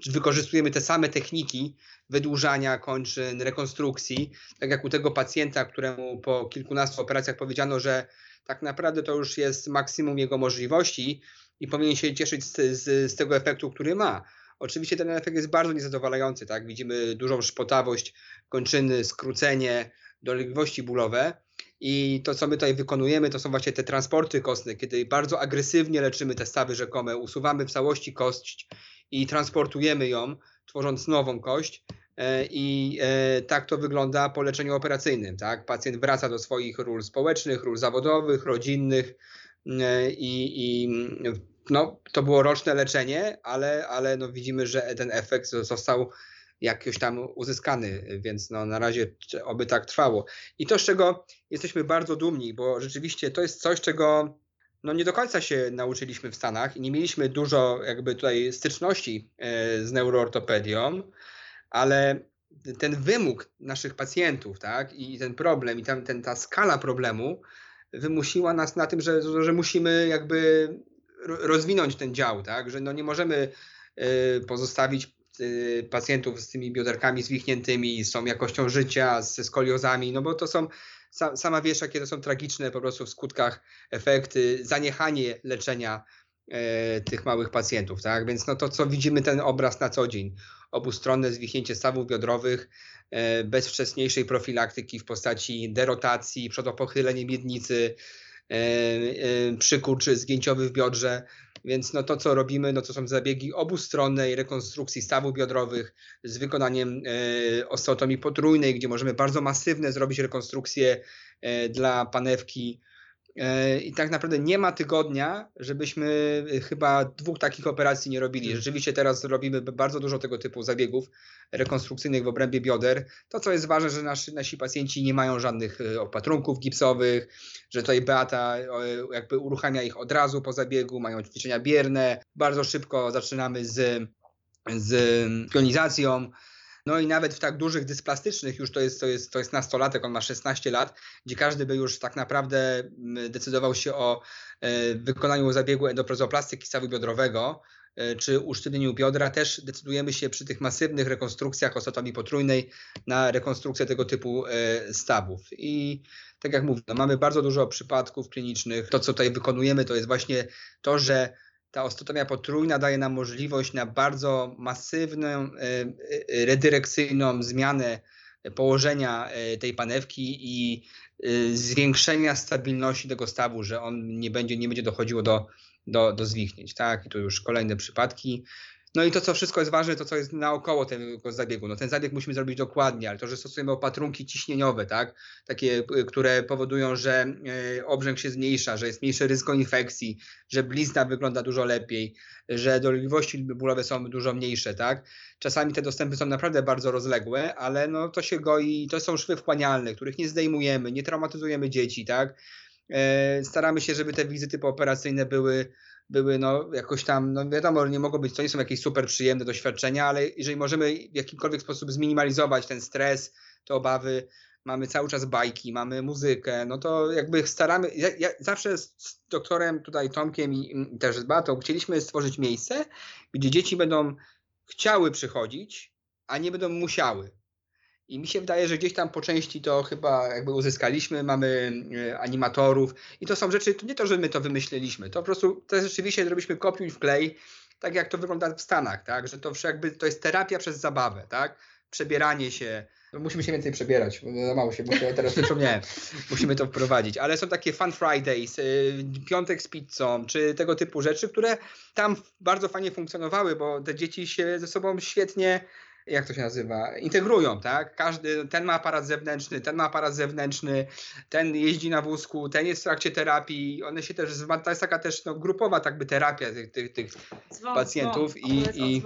Speaker 2: Wykorzystujemy te same techniki wydłużania kończyn, rekonstrukcji, tak jak u tego pacjenta, któremu po kilkunastu operacjach powiedziano, że tak naprawdę to już jest maksimum jego możliwości i powinien się cieszyć z, z, z tego efektu, który ma. Oczywiście ten efekt jest bardzo niezadowalający, tak? Widzimy dużą szpotawość kończyny, skrócenie, dolegliwości bólowe. I to, co my tutaj wykonujemy, to są właśnie te transporty kostne, kiedy bardzo agresywnie leczymy te stawy rzekome, usuwamy w całości kość i transportujemy ją, tworząc nową kość. E, I e, tak to wygląda po leczeniu operacyjnym. Tak? Pacjent wraca do swoich ról społecznych, ról zawodowych, rodzinnych e, i, i no, to było roczne leczenie, ale, ale no widzimy, że ten efekt został jakoś tam uzyskany, więc no na razie oby tak trwało. I to, z czego jesteśmy bardzo dumni, bo rzeczywiście to jest coś, czego no nie do końca się nauczyliśmy w Stanach i nie mieliśmy dużo jakby tutaj styczności z neuroortopedią, ale ten wymóg naszych pacjentów, tak, i ten problem, i tam, ten, ta skala problemu wymusiła nas na tym, że, że musimy jakby rozwinąć ten dział, tak, że no nie możemy y, pozostawić y, pacjentów z tymi bioderkami zwichniętymi, z tą jakością życia, ze skoliozami, no bo to są, sama wiesz, jakie to są tragiczne po prostu w skutkach efekty, zaniechanie leczenia e, tych małych pacjentów, tak? Więc no to, co widzimy ten obraz na co dzień. obustronne zwichnięcie stawów biodrowych bez wcześniejszej profilaktyki w postaci derotacji, przodopochylenie miednicy, przykurcz zgięciowy w biodrze. Więc no to, co robimy, no to są zabiegi obustronnej rekonstrukcji stawów biodrowych z wykonaniem e, osteotomii potrójnej, gdzie możemy bardzo masywne zrobić rekonstrukcje e, dla panewki E, I tak naprawdę nie ma tygodnia, żebyśmy e, chyba dwóch takich operacji nie robili. Hmm. Rzeczywiście teraz robimy bardzo dużo tego typu zabiegów rekonstrukcyjnych w obrębie bioder. To, co jest ważne, że nasi, nasi pacjenci nie mają żadnych e, opatrunków gipsowych, że tutaj Beata jakby uruchamia ich od razu po zabiegu, mają ćwiczenia bierne. Bardzo szybko zaczynamy z, z pionizacją. No i nawet w tak dużych dysplastycznych, już to jest, to, jest, to jest nastolatek, on ma 16 lat, gdzie każdy by już tak naprawdę mm, decydował się o e, wykonaniu zabiegu endoprozoplastyki stawu biodrowego, e, czy usztywnieniu biodra, też decydujemy się przy tych masywnych rekonstrukcjach ostotomii potrójnej na rekonstrukcję tego typu e, stawów. I tak jak mówię, no mamy bardzo dużo przypadków klinicznych. To, co tutaj wykonujemy, to jest właśnie to, że ta ostotomia potrójna daje nam możliwość na bardzo masywną, e, e, redirekcyjną zmianę położenia e, tej panewki i zwiększenia stabilności tego stawu, że on nie będzie, nie będzie dochodziło do, do, do zwichnięć. Tak? I tu już kolejne przypadki. No i to, co wszystko jest ważne, to co jest naokoło tego zabiegu. No ten zabieg musimy zrobić dokładnie, ale to, że stosujemy opatrunki ciśnieniowe, tak, takie, które powodują, że e, obrzęk się zmniejsza, że jest mniejsze ryzyko infekcji, że blizna wygląda dużo lepiej, że dolegliwości bólowe są dużo mniejsze, tak. Czasami te dostępy są naprawdę bardzo rozległe, ale no to się goi, to są szwy wchłanialne, których nie zdejmujemy, nie traumatyzujemy dzieci, tak. E, staramy się, żeby te wizyty pooperacyjne były były no jakoś tam, no wiadomo, nie mogą być, to nie są jakieś super przyjemne doświadczenia, ale jeżeli możemy w jakikolwiek sposób zminimalizować ten stres, te obawy, mamy cały czas bajki, mamy muzykę, no to jakby staramy, ja, ja zawsze z doktorem tutaj Tomkiem i, i też z Batą chcieliśmy stworzyć miejsce, gdzie dzieci będą chciały przychodzić, a nie będą musiały. I mi się wydaje, że gdzieś tam po części to chyba jakby uzyskaliśmy, mamy e, animatorów i to są rzeczy, to nie to, że my to wymyśliliśmy, to po prostu to zrobiliśmy robiliśmy kopiuj w klej, tak jak to wygląda w Stanach, tak, że to jakby to jest terapia przez zabawę, tak, przebieranie się, no musimy się więcej przebierać, za mało się, muszę, teraz przypomniałem, musimy to wprowadzić, ale są takie fun Fridays, y, piątek z pizzą, czy tego typu rzeczy, które tam bardzo fajnie funkcjonowały, bo te dzieci się ze sobą świetnie jak to się nazywa, integrują, tak? Każdy, ten ma aparat zewnętrzny, ten ma aparat zewnętrzny, ten jeździ na wózku, ten jest w trakcie terapii, one się też, to jest taka też no, grupowa tak by terapia tych, tych, tych dzwon, pacjentów.
Speaker 4: Dzwon. I, i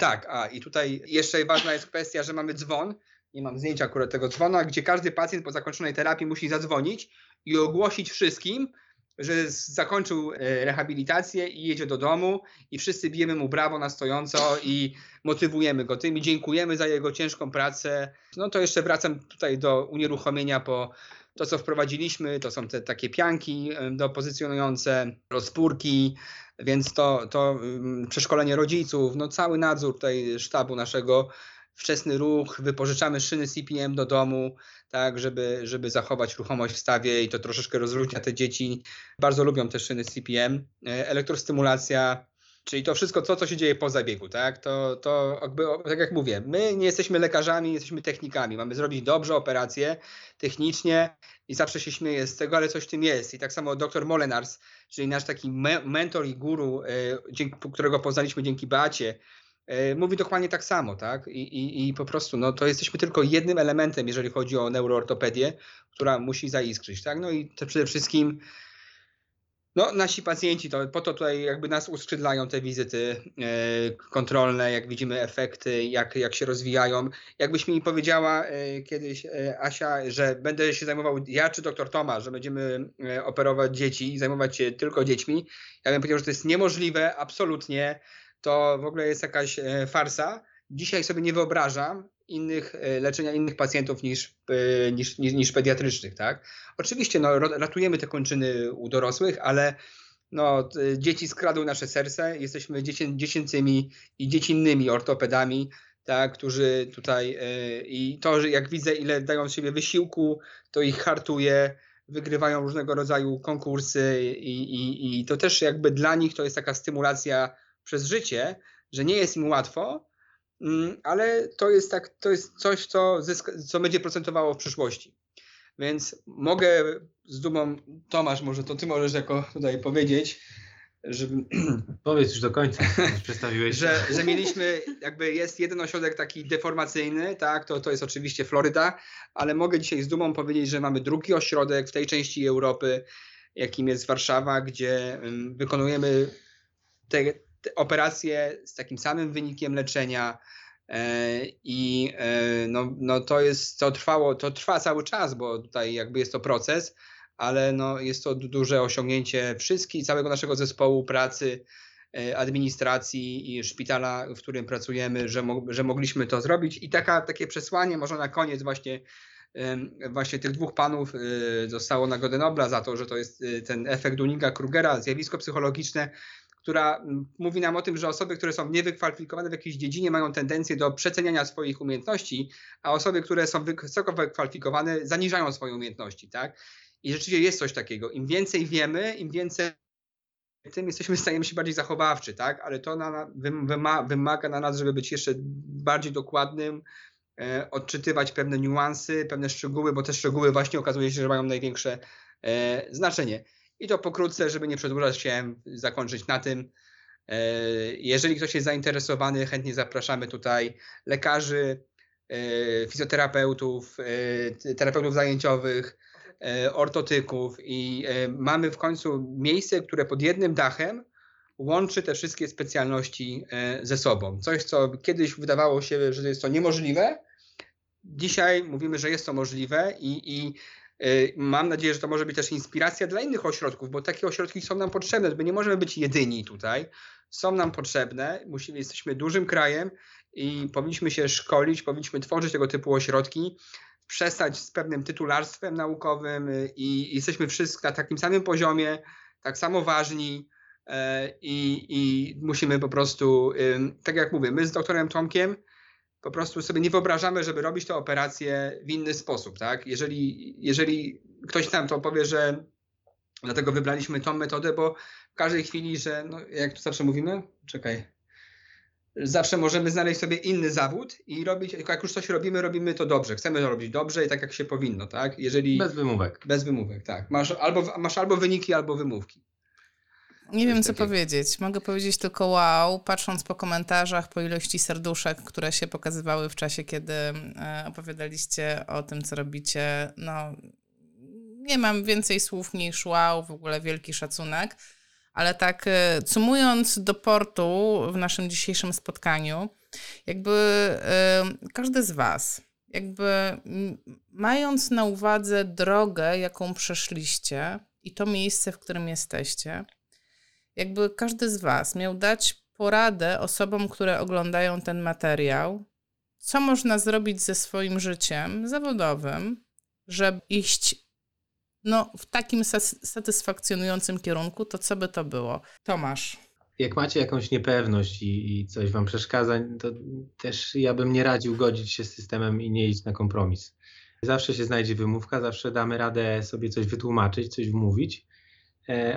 Speaker 2: tak, a i tutaj jeszcze ważna jest kwestia, że mamy dzwon, nie mam zdjęcia akurat tego dzwona, gdzie każdy pacjent po zakończonej terapii musi zadzwonić i ogłosić wszystkim, że zakończył e, rehabilitację i jedzie do domu i wszyscy bijemy mu brawo na stojąco i motywujemy go tym i dziękujemy za jego ciężką pracę. No to jeszcze wracam tutaj do unieruchomienia po to, co wprowadziliśmy, to są te takie pianki e, do pozycjonujące, rozpórki, więc to, to mm, przeszkolenie rodziców, no cały nadzór tutaj sztabu naszego wczesny ruch, wypożyczamy szyny CPM do domu, tak, żeby, żeby zachować ruchomość w stawie i to troszeczkę rozluźnia te dzieci. Bardzo lubią te szyny CPM. E, elektrostymulacja, czyli to wszystko, co się dzieje po zabiegu, tak, to, to jakby, tak jak mówię, my nie jesteśmy lekarzami, jesteśmy technikami. Mamy zrobić dobrze operację technicznie i zawsze się śmieję z tego, ale coś w tym jest. I tak samo dr Molenars, czyli nasz taki me mentor i guru, e, którego poznaliśmy dzięki Beacie, mówi dokładnie tak samo, tak? I, i, I po prostu no, to jesteśmy tylko jednym elementem, jeżeli chodzi o neuroortopedię, która musi zaiskrzyć, tak? No i przede wszystkim no, nasi pacjenci, to po to tutaj jakby nas uskrzydlają te wizyty e, kontrolne, jak widzimy efekty, jak, jak się rozwijają. Jakbyś mi powiedziała e, kiedyś, e, Asia, że będę się zajmował, ja czy doktor Tomasz, że będziemy e, operować dzieci i zajmować się tylko dziećmi, ja bym powiedział, że to jest niemożliwe, absolutnie to w ogóle jest jakaś e, farsa. Dzisiaj sobie nie wyobrażam innych e, leczenia innych pacjentów niż, e, niż, niż, niż pediatrycznych, tak? Oczywiście no, ratujemy te kończyny u dorosłych, ale no, dzieci skradły nasze serce, jesteśmy dziecię, dziecięcymi i dziecinnymi ortopedami, tak, którzy tutaj i to, że jak widzę, ile dają z siebie wysiłku, to ich hartuje, wygrywają różnego rodzaju konkursy i, i, i to też jakby dla nich to jest taka stymulacja przez życie, że nie jest im łatwo, mm, ale to jest, tak, to jest coś, co, zyska, co będzie procentowało w przyszłości. Więc mogę z dumą, Tomasz, może to ty możesz jako tutaj powiedzieć, żeby... [CLEARS THROAT]
Speaker 3: Powiedz już do końca, [LAUGHS] przedstawiłeś.
Speaker 2: że, że [LAUGHS] mieliśmy, jakby jest jeden ośrodek taki deformacyjny, tak, to, to jest oczywiście Floryda, ale mogę dzisiaj z dumą powiedzieć, że mamy drugi ośrodek w tej części Europy, jakim jest Warszawa, gdzie wykonujemy te, operacje z takim samym wynikiem leczenia, e, i e, no, no to jest, to trwało, to trwa cały czas, bo tutaj jakby jest to proces, ale no jest to duże osiągnięcie wszystkich, całego naszego zespołu pracy, e, administracji i szpitala, w którym pracujemy, że, mo że mogliśmy to zrobić. I taka, takie przesłanie może na koniec właśnie właśnie tych dwóch panów zostało Nagrodę Nobla za to, że to jest ten efekt Dunninga-Krugera, zjawisko psychologiczne, która mówi nam o tym, że osoby, które są niewykwalifikowane w jakiejś dziedzinie, mają tendencję do przeceniania swoich umiejętności, a osoby, które są wysoko wykwalifikowane, zaniżają swoje umiejętności, tak? I rzeczywiście jest coś takiego. Im więcej wiemy, im więcej tym jesteśmy stajemy się bardziej zachowawczy, tak? Ale to na, wymaga na nas, żeby być jeszcze bardziej dokładnym, e, odczytywać pewne niuanse, pewne szczegóły, bo te szczegóły właśnie okazuje się, że mają największe e, znaczenie. I to pokrótce, żeby nie przedłużać, chciałem zakończyć na tym. E, jeżeli ktoś jest zainteresowany, chętnie zapraszamy tutaj lekarzy, e, fizjoterapeutów, e, terapeutów zajęciowych, ortotyków i mamy w końcu miejsce, które pod jednym dachem łączy te wszystkie specjalności ze sobą. Coś, co kiedyś wydawało się, że jest to niemożliwe, dzisiaj mówimy, że jest to możliwe i, i mam nadzieję, że to może być też inspiracja dla innych ośrodków, bo takie ośrodki są nam potrzebne. My nie możemy być jedyni tutaj. Są nam potrzebne. Musimy, jesteśmy dużym krajem i powinniśmy się szkolić, powinniśmy tworzyć tego typu ośrodki, przestać z pewnym tytularstwem naukowym y, i jesteśmy wszyscy na takim samym poziomie, tak samo ważni. Y, I, i musimy po prostu, tak jak mówię, my z doktorem Tomkiem po prostu sobie nie wyobrażamy, żeby robić tę operację w inny sposób, tak? Jeżeli, jeżeli ktoś nam to powie, że dlatego wybraliśmy tą metodę, bo w każdej chwili, że no, jak to zawsze mówimy, czekaj, zawsze możemy znaleźć sobie inny zawód i robić, jak już coś robimy, robimy to dobrze. Chcemy to robić dobrze i tak jak się powinno, tak?
Speaker 3: Jeżeli, bez wymówek.
Speaker 2: Bez wymówek, tak. Masz albo, masz albo wyniki, albo wymówki.
Speaker 1: Nie wiem, co powiedzieć. Mogę powiedzieć tylko wow, patrząc po komentarzach, po ilości serduszek, które się pokazywały w czasie, kiedy e, opowiadaliście o tym, co robicie. No, nie mam więcej słów niż wow, w ogóle wielki szacunek. Ale tak, e, sumując do portu w naszym dzisiejszym spotkaniu, jakby e, każdy z Was, jakby mając na uwadze drogę, jaką przeszliście i to miejsce, w którym jesteście, jakby każdy z Was miał dać poradę osobom, które oglądają ten materiał, co można zrobić ze swoim życiem zawodowym, żeby iść no, w takim satysfakcjonującym kierunku, to co by to było? Tomasz.
Speaker 3: Jak macie jakąś niepewność i, i coś wam przeszkadza, to też ja bym nie radził godzić się z systemem i nie iść na kompromis. Zawsze się znajdzie wymówka, zawsze damy radę sobie coś wytłumaczyć, coś wmówić,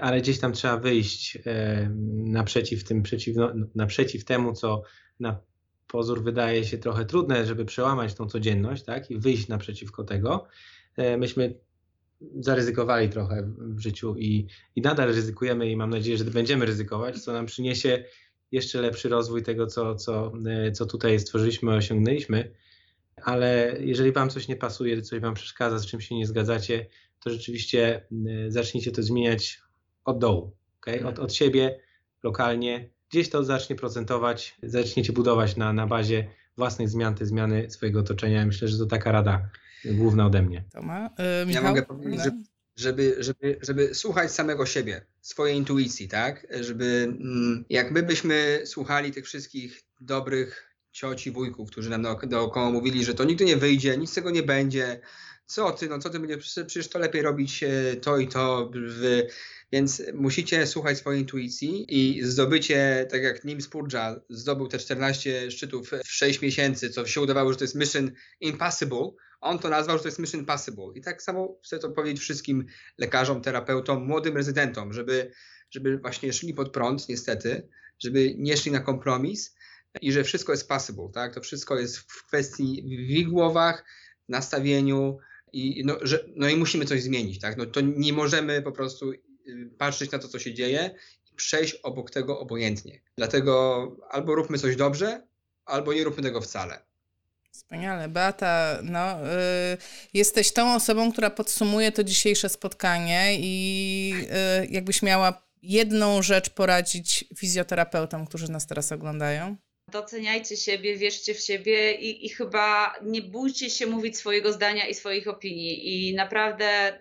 Speaker 3: ale gdzieś tam trzeba wyjść e, naprzeciw, tym przeciwno, naprzeciw temu, co na pozór wydaje się trochę trudne, żeby przełamać tą codzienność, tak, i wyjść naprzeciwko tego. E, myśmy zaryzykowali trochę w życiu i, i nadal ryzykujemy i mam nadzieję, że będziemy ryzykować, co nam przyniesie jeszcze lepszy rozwój tego, co, co, co tutaj stworzyliśmy, osiągnęliśmy. Ale jeżeli Wam coś nie pasuje, coś Wam przeszkadza, z czym się nie zgadzacie, to rzeczywiście y, zacznijcie to zmieniać od dołu, okay? od, od siebie, lokalnie. Gdzieś to zacznie procentować, zaczniecie budować na, na bazie własnych zmian, te zmiany swojego otoczenia. Myślę, że to taka rada główna ode mnie.
Speaker 1: Toma,
Speaker 2: yy, ja mogę powiedzieć, że, żeby, żeby, żeby słuchać samego siebie, swojej intuicji, tak? Żeby mm, jak my byśmy słuchali tych wszystkich dobrych cioci, wujków, którzy nam dookoła mówili, że to nigdy nie wyjdzie, nic z tego nie będzie, co ty, no co ty będziesz, przecież to lepiej robić e, to i to, więc musicie słuchać swojej intuicji i zdobycie, tak jak Nim Spurja zdobył te 14 szczytów w 6 miesięcy, co się udawało, że to jest mission impossible, on to nazwał, że to jest mission possible. I tak samo chcę to powiedzieć wszystkim lekarzom, terapeutom, młodym rezydentom, żeby, żeby właśnie szli pod prąd, niestety, żeby nie szli na kompromis, i że wszystko jest possible, tak? To wszystko jest w kwestii w ich głowach, nastawieniu i, no, że, no i musimy coś zmienić, tak? No to nie możemy po prostu y, patrzeć na to, co się dzieje i przejść obok tego obojętnie. Dlatego albo róbmy coś dobrze, albo nie róbmy tego wcale.
Speaker 1: Wspaniale. Beata, no, y, jesteś tą osobą, która podsumuje to dzisiejsze spotkanie i y, jakbyś miała jedną rzecz poradzić fizjoterapeutom, którzy nas teraz oglądają?
Speaker 4: Doceniajcie siebie, wierzcie w siebie i, i chyba nie bójcie się mówić swojego zdania i swoich opinii. I naprawdę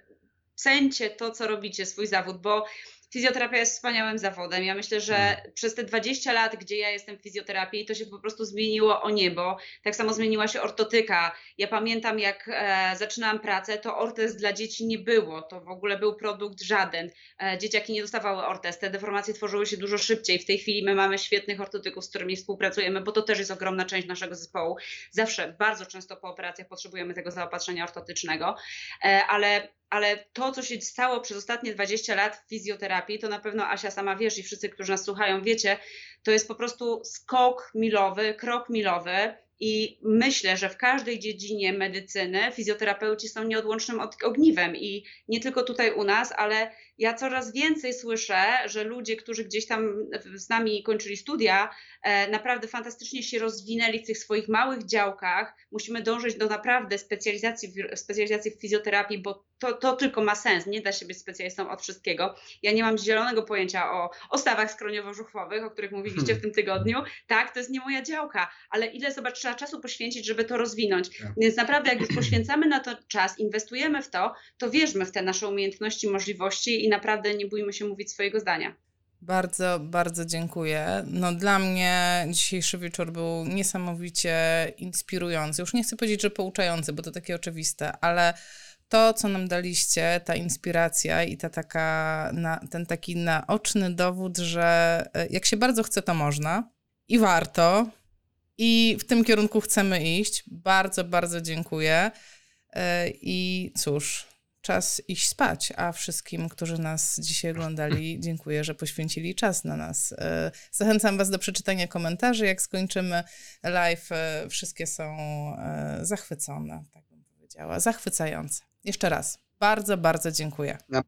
Speaker 4: cencie to, co robicie, swój zawód, bo fizjoterapia jest wspaniałym zawodem. Ja myślę, że hmm. przez te 20 lat, gdzie ja jestem w fizjoterapii, to się po prostu zmieniło o niebo. Tak samo zmieniła się ortotyka. Ja pamiętam, jak e, zaczynałam pracę, to ortez dla dzieci nie było. To w ogóle był produkt żaden. E, dzieciaki nie dostawały ortez. Te deformacje tworzyły się dużo szybciej. W tej chwili my mamy świetnych ortotyków, z którymi współpracujemy, bo to też jest ogromna część naszego zespołu. Zawsze, bardzo często po operacjach potrzebujemy tego zaopatrzenia ortotycznego, e, ale ale to, co się stało przez ostatnie 20 lat w fizjoterapii, to na pewno Asia sama wiesz i wszyscy, którzy nas słuchają, wiecie, to jest po prostu skok milowy, krok milowy i myślę, że w każdej dziedzinie medycyny fizjoterapeuci są nieodłącznym ogniwem i nie tylko tutaj u nas, ale ja coraz więcej słyszę, że ludzie, którzy gdzieś tam z nami kończyli studia, e, naprawdę fantastycznie się rozwinęli w tych swoich małych działkach. Musimy dążyć do naprawdę specjalizacji w, specjalizacji w fizjoterapii, bo to, to tylko ma sens. Nie da się być specjalistą od wszystkiego. Ja nie mam zielonego pojęcia o, o stawach skroniowo-żuchwowych, o których mówiliście hmm. w tym tygodniu. Tak, to jest nie moja działka, ale ile zobacz, trzeba czasu poświęcić, żeby to rozwinąć. Tak. Więc naprawdę, jak już poświęcamy na to czas, inwestujemy w to, to wierzmy w te nasze umiejętności, możliwości i naprawdę nie bójmy się mówić swojego zdania.
Speaker 1: Bardzo, bardzo dziękuję. No, dla mnie dzisiejszy wieczór był niesamowicie inspirujący. Już nie chcę powiedzieć, że pouczający, bo to takie oczywiste, ale to, co nam daliście, ta inspiracja i ta taka, na, ten taki naoczny dowód, że e, jak się bardzo chce, to można i warto. I w tym kierunku chcemy iść. Bardzo, bardzo dziękuję. E, I cóż, czas iść spać, a wszystkim, którzy nas dzisiaj oglądali, [LAUGHS] dziękuję, że poświęcili czas na nas. E, zachęcam Was do przeczytania komentarzy. Jak skończymy live, e, wszystkie są e, zachwycone, tak bym powiedziała, zachwycające. Jeszcze raz, bardzo, bardzo dziękuję.
Speaker 2: No,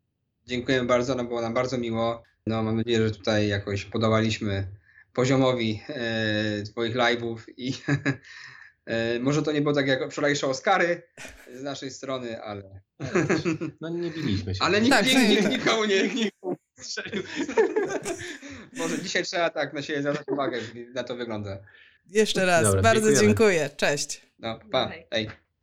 Speaker 2: dziękuję bardzo, no było nam bardzo miło. No, mam nadzieję, że tutaj jakoś podołaliśmy poziomowi e, Twoich live'ów i [LAUGHS] może to nie było tak jak wczorajsze Oscary z naszej strony, ale. [LAUGHS]
Speaker 3: No nie biliśmy się.
Speaker 2: Ale nikt, tak, nikt, nikt, nikomu nie nikomu [LAUGHS] strzelił. [LAUGHS] Może dzisiaj trzeba tak na siebie zwracać uwagę, na to wygląda.
Speaker 1: Jeszcze raz, Dobra, bardzo dziękuję. Cześć.
Speaker 2: No, pa. Hej.